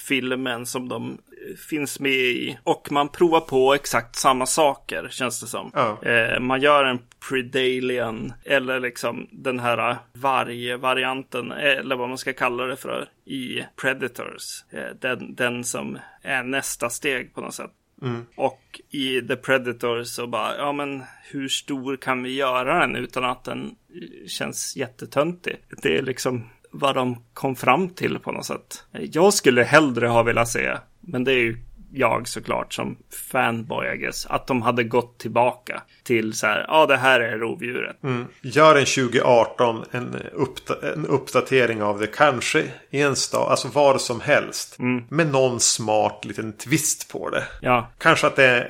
filmen som de eh, finns med i. Och man provar på exakt samma saker, känns det som. Ja. Eh, man gör en Predalien, eller liksom den här vargvarianten, eller vad man ska kalla det för, i Predators. Eh, den, den som är nästa steg på något sätt. Och i The Predator så bara, ja men hur stor kan vi göra den utan att den eh, känns jättetöntig? Det är liksom vad de kom fram till på något sätt. Jag skulle hellre ha velat se, men det är ju jag såklart som fanboy I guess, att de hade gått tillbaka till så här, ja det här är rovdjuret. Mm. Gör en 2018 en, uppda- en uppdatering av det. Kanske i en stad, alltså var som helst. Med någon smart liten twist på det. Ja, Kanske att det är,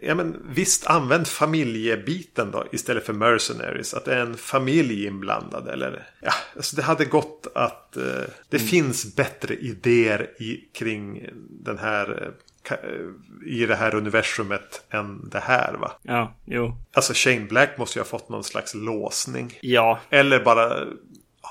eh, ja men visst använd familjebiten då istället för mercenaries. Att det är en familj inblandad eller ja, alltså det hade gått att eh, det finns bättre idéer i, kring den här eh, i det här universumet än det här va. ja, jo, Alltså Shane Black måste ju ha fått någon slags låsning. ja, Eller bara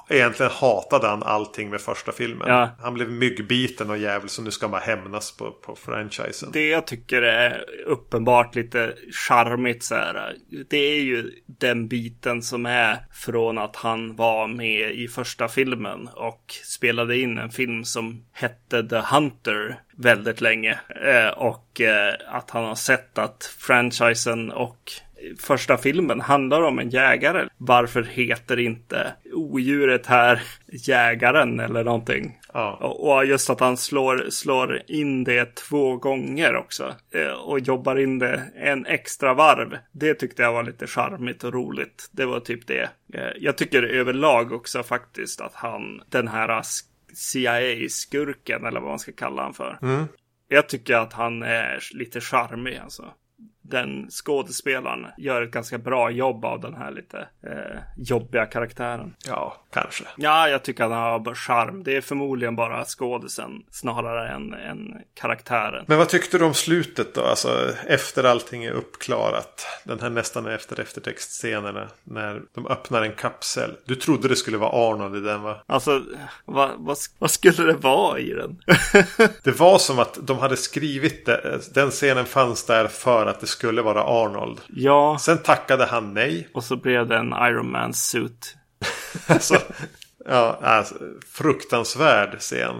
Egentligen hatade han allting med första filmen. Ja. Han blev myggbiten och jävel så nu ska man hämnas på, på franchisen. Det jag tycker är uppenbart lite charmigt så här. Det är ju den biten som är från att han var med i första filmen och spelade in en film som hette The Hunter väldigt länge. Eh, och eh, att han har sett att franchisen och första filmen handlar om en jägare. Varför heter inte odjuret här jägaren eller någonting? Ja. Och just att han slår, slår in det två gånger också. eh, Och jobbar in det en extra varv. Det tyckte jag var lite charmigt och roligt. Det var typ det. Eh, Jag tycker överlag också faktiskt att han, den här CIA-skurken eller vad man ska kalla han för. Jag tycker att han är lite charmig alltså. Den skådespelaren gör ett ganska bra jobb av den här lite eh, jobbiga karaktären. Ja, kanske. Ja, jag tycker att han har charm. Det är förmodligen bara skådisen snarare än, än karaktären. Men vad tyckte du om slutet då? Alltså efter allting är uppklarat. Den här nästan efter eftertextscenerna. När de öppnar en kapsel. Du trodde det skulle vara Arnold i den va? Alltså, vad, vad, vad skulle det vara i den? Det var som att de hade skrivit det. Den scenen fanns där för att det skulle vara Arnold. ja, Sen tackade han nej. och så blev det en Iron Man suit. Alltså, ja, alltså, fruktansvärd scen.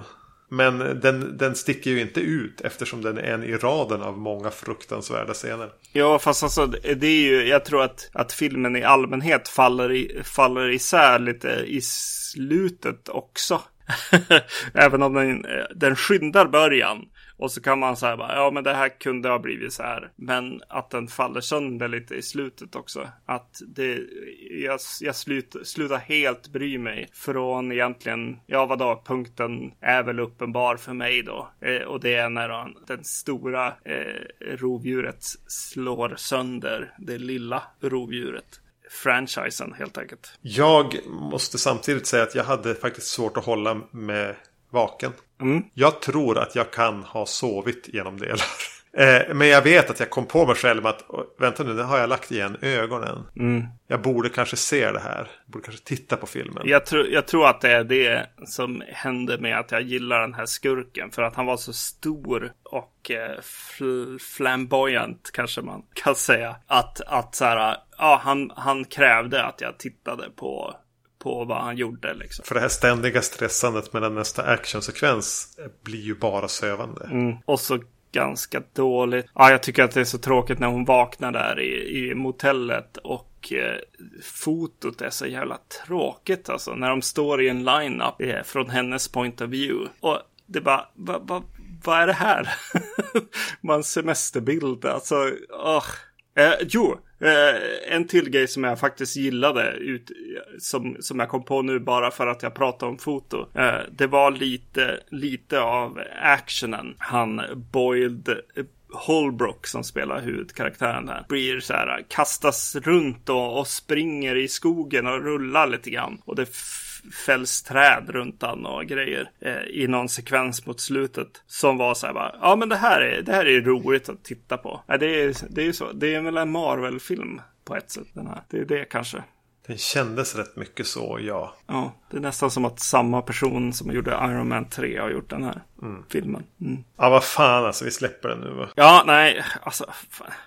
Men den, den sticker ju inte ut eftersom den är en i raden av många fruktansvärda scener. Ja, fast alltså det är ju, jag tror att, att filmen i allmänhet faller, i, faller isär lite i slutet också. Även om den, den skyndar början. Och så kan man säga bara, ja men det här kunde ha blivit så här. Men att den faller sönder lite i slutet också. Att det, jag, jag slut, slutar helt bry mig. Från egentligen, ja vadå, punkten är väl uppenbar för mig då. Eh, och det är när den, den stora eh, rovdjuret slår sönder det lilla rovdjuret. Franchisen helt enkelt. Jag måste samtidigt säga att jag hade faktiskt svårt att hålla med vaken. Mm. Jag tror att jag kan ha sovit genom delar. Eh, men jag vet att jag kom på mig själv att vänta nu, nu har jag lagt igen ögonen. Mm. Jag borde kanske se det här. Jag borde kanske titta på filmen. Jag, tro, jag tror att det är det som hände med att jag gillar den här skurken. För att han var så stor och eh, fl flamboyant kanske man kan säga. Att, att så här, ja, han, han krävde att jag tittade på på vad han gjorde. Liksom. För det här ständiga stressandet mellan nästa actionsekvens blir ju bara sövande. Mm. Och så ganska dåligt. Ja, jag tycker att det är så tråkigt när hon vaknar där i, i motellet och eh, fotot är så jävla tråkigt alltså. När de står i en line-up eh, från hennes point of view. Och det bara, vad va, va är det här? Man semesterbild, alltså, oh. Eh, jo, eh, en till grej som jag faktiskt gillade ut, som, som jag kom på nu bara för att jag pratade om foto. Eh, det var lite, lite av actionen. Han Boiled eh, Holbrook som spelar huvudkaraktären här blir så här kastas runt och, och springer i skogen och rullar lite grann. Och det fälls träd runt han och grejer eh, i någon sekvens mot slutet som var så här bara, ja men det här är, det här är roligt att titta på. Ja, det är, det är så, det är väl en Marvel-film på ett sätt den här. Det är det kanske. Den kändes rätt mycket så, ja. Ja, det är nästan som att samma person som gjorde Iron Man 3 har gjort den här mm. filmen. Mm. Ja, vad fan alltså, vi släpper den nu va? Ja, nej, alltså,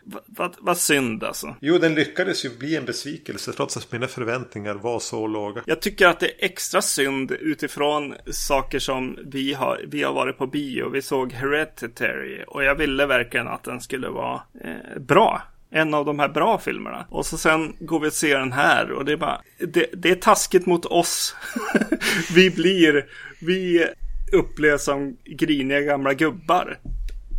vad, vad, vad synd alltså. Jo, den lyckades ju bli en besvikelse trots att mina förväntningar var så låga. Jag tycker att det är extra synd utifrån saker som vi har, vi har varit på bio. Vi såg Hereditary och jag ville verkligen att den skulle vara eh, bra en av de här bra filmerna. Och så sen går vi och ser den här och det är bara, det, det är taskigt mot oss. vi blir, vi upplevs som griniga gamla gubbar.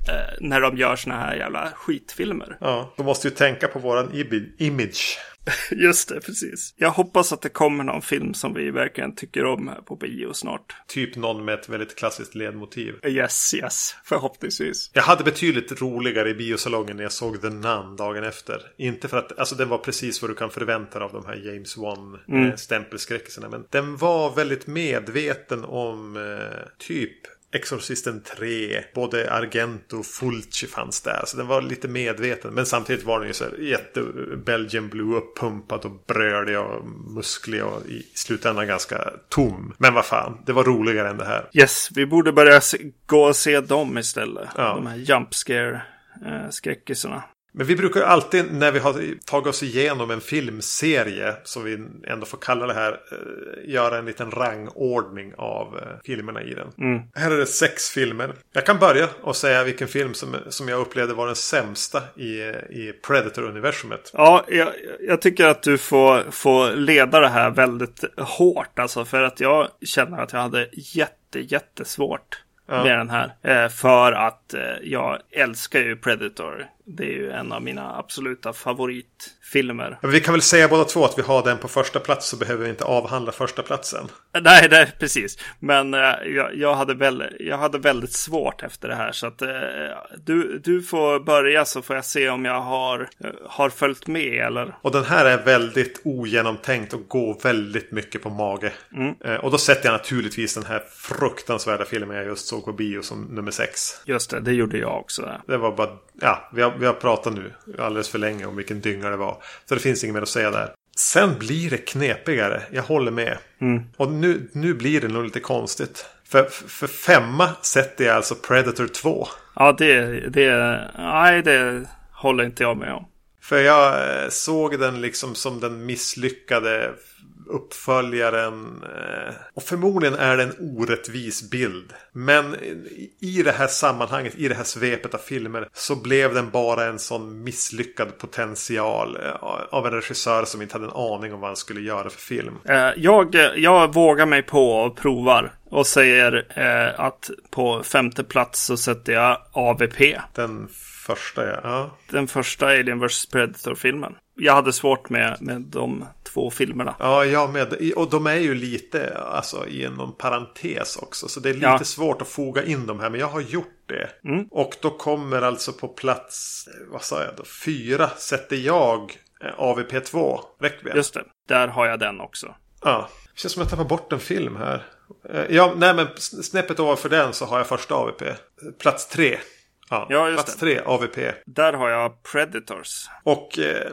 Eh, när de gör såna här jävla skitfilmer. Ja, de måste ju tänka på våran image. Just det, precis. Jag hoppas att det kommer någon film som vi verkligen tycker om här på bio snart. Typ någon med ett väldigt klassiskt ledmotiv. Yes, yes. Förhoppningsvis. Jag hade betydligt roligare i biosalongen när jag såg The Nun dagen efter. Inte för att, alltså den var precis vad du kan förvänta dig av de här James Wan mm. eh. Men den var väldigt medveten om eh, typ Exorcisten 3. Både Argento och Fulci fanns där. Så den var lite medveten. Men samtidigt var den ju så här jätte Belgian Blue uppumpad och brölig och musklig och i slutändan ganska tom. Men vad fan, det var roligare än det här. Yes, vi borde börja gå och se dem istället. Ja. De här jump scare eh, skräckisarna. Men vi brukar alltid när vi har tagit oss igenom en filmserie, som vi ändå får kalla det här, eh, göra en liten rangordning av eh, filmerna i den. Mm. Här är det sex filmer. Jag kan börja och säga vilken film som, som jag upplevde var den sämsta i, i Predator-universumet. Ja, jag, jag, tycker att du får, får leda det här väldigt hårt. Alltså för att jag känner att jag hade jätte, jättesvårt ja. med den här. Eh, för att jag älskar ju Predator. Det är ju en av mina absoluta favoritfilmer. Men vi kan väl säga båda två att vi har den på första plats så behöver vi inte avhandla första platsen. Nej, nej precis. Men eh, jag, jag, hade väl, jag hade väldigt svårt efter det här. Så att eh, du, du får börja så får jag se om jag har, eh, har följt med eller. Och den här är väldigt ogenomtänkt och går väldigt mycket på mage. Mm. Eh, och då sätter jag naturligtvis den här fruktansvärda filmen jag just såg på bio som nummer sex. Just det, det gjorde jag också. Det var bara, ja, vi har vi har pratat nu alldeles för länge om vilken dynga det var. Så det finns inget mer att säga där. Sen blir det knepigare. Jag håller med. Mm. Och nu, nu blir det nog lite konstigt. För, för femma sätter jag alltså Predator 2. Ja, det, det, nej, det håller inte jag med om. För jag eh, såg den liksom som den misslyckade uppföljaren. Eh, och förmodligen är det en orättvis bild. Men i det här sammanhanget, i det här svepet av filmer så blev den bara en sån misslyckad potential eh, av en regissör som inte hade en aning om vad han skulle göra för film. Eh, jag, jag vågar mig på och provar och säger att på femte plats så sätter jag AVP. Den första ja. ja. Den första Alien vs Predator-filmen. Jag hade svårt med, med de två filmerna. Ja, jag med. Och de är ju lite alltså, i någon parentes också. Så det är lite ja. svårt att foga in dem här. Men jag har gjort det. Mm. Och då kommer alltså på plats, vad sa jag då? Fyra sätter jag eh, AVP2. Requiem. Just det. Där har jag den också. Ja. Det känns som att jag tappar bort en film här. Eh, ja, nej men snäppet ovanför den så har jag första AVP. Plats tre. Ja, Ja, just plats det. tre, AVP. Där har jag Predators. Och eh,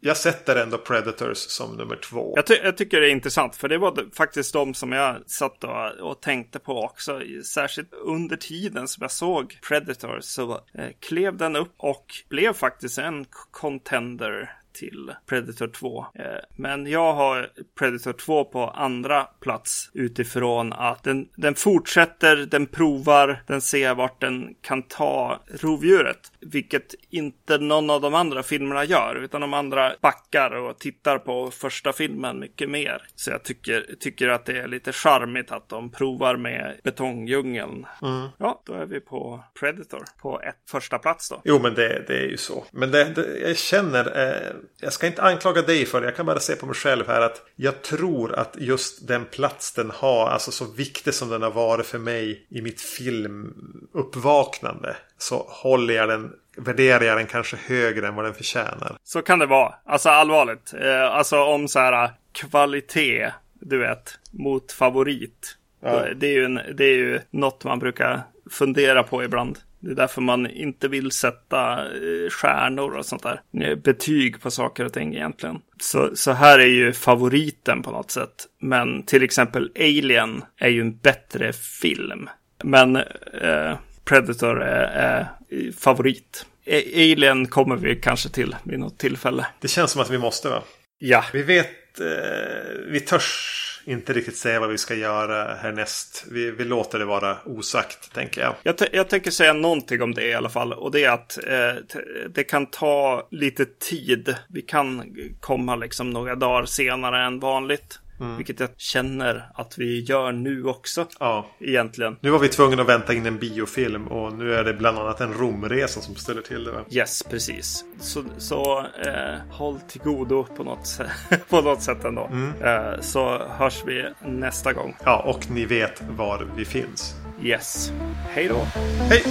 jag sätter ändå Predators som nummer två. Jag, ty jag tycker det är intressant för det var faktiskt de som jag satt och, och tänkte på också. Särskilt under tiden som jag såg Predator så eh, klev den upp och blev faktiskt en contender till Predator 2. Eh, men jag har Predator 2 på andra plats utifrån att den, den fortsätter, den provar, den ser vart den kan ta rovdjuret. Vilket inte någon av de andra filmerna gör, utan de andra backar och tittar på första filmen mycket mer. Så jag tycker, tycker att det är lite charmigt att de provar med betongdjungeln. Ja, då är vi på Predator på ett första plats då. Jo, men det, det är ju så. Men det, det, jag känner, eh, jag ska inte anklaga dig för det. Jag kan bara se på mig själv här att jag tror att just den plats den har, alltså så viktig som den har varit för mig i mitt filmuppvaknande. Så håller jag den, värderar jag den kanske högre än vad den förtjänar. Så kan det vara. Alltså allvarligt. Eh, alltså om så här kvalitet, du vet, mot favorit. Ja. Det, är ju en, det är ju något man brukar fundera på ibland. Det är därför man inte vill sätta eh, stjärnor och sånt där. Eh, Betyg på saker och ting egentligen. Så, så här är ju favoriten på något sätt. Men till exempel Alien är ju en bättre film. Men eh, Predator är, är favorit. Alien kommer vi kanske till vid något tillfälle. Det känns som att vi måste va? Ja, Vi vet, eh, vi törs inte riktigt säga vad vi ska göra härnäst. Vi, vi låter det vara osagt, tänker jag. jag, jag tänker säga någonting om det i alla fall. Och det är att eh, det kan ta lite tid. Vi kan komma liksom några dagar senare än vanligt. Vilket jag känner att vi gör nu också. Ja. Egentligen. Nu var vi tvungna att vänta in en biofilm och nu är det bland annat en Romresa som ställer till det. Va? Yes, precis. Så, så eh, håll till godo på något, sätt, på något sätt ändå. Eh, så hörs vi nästa gång. Ja, och ni vet var vi finns. Yes. Hej då. Hej!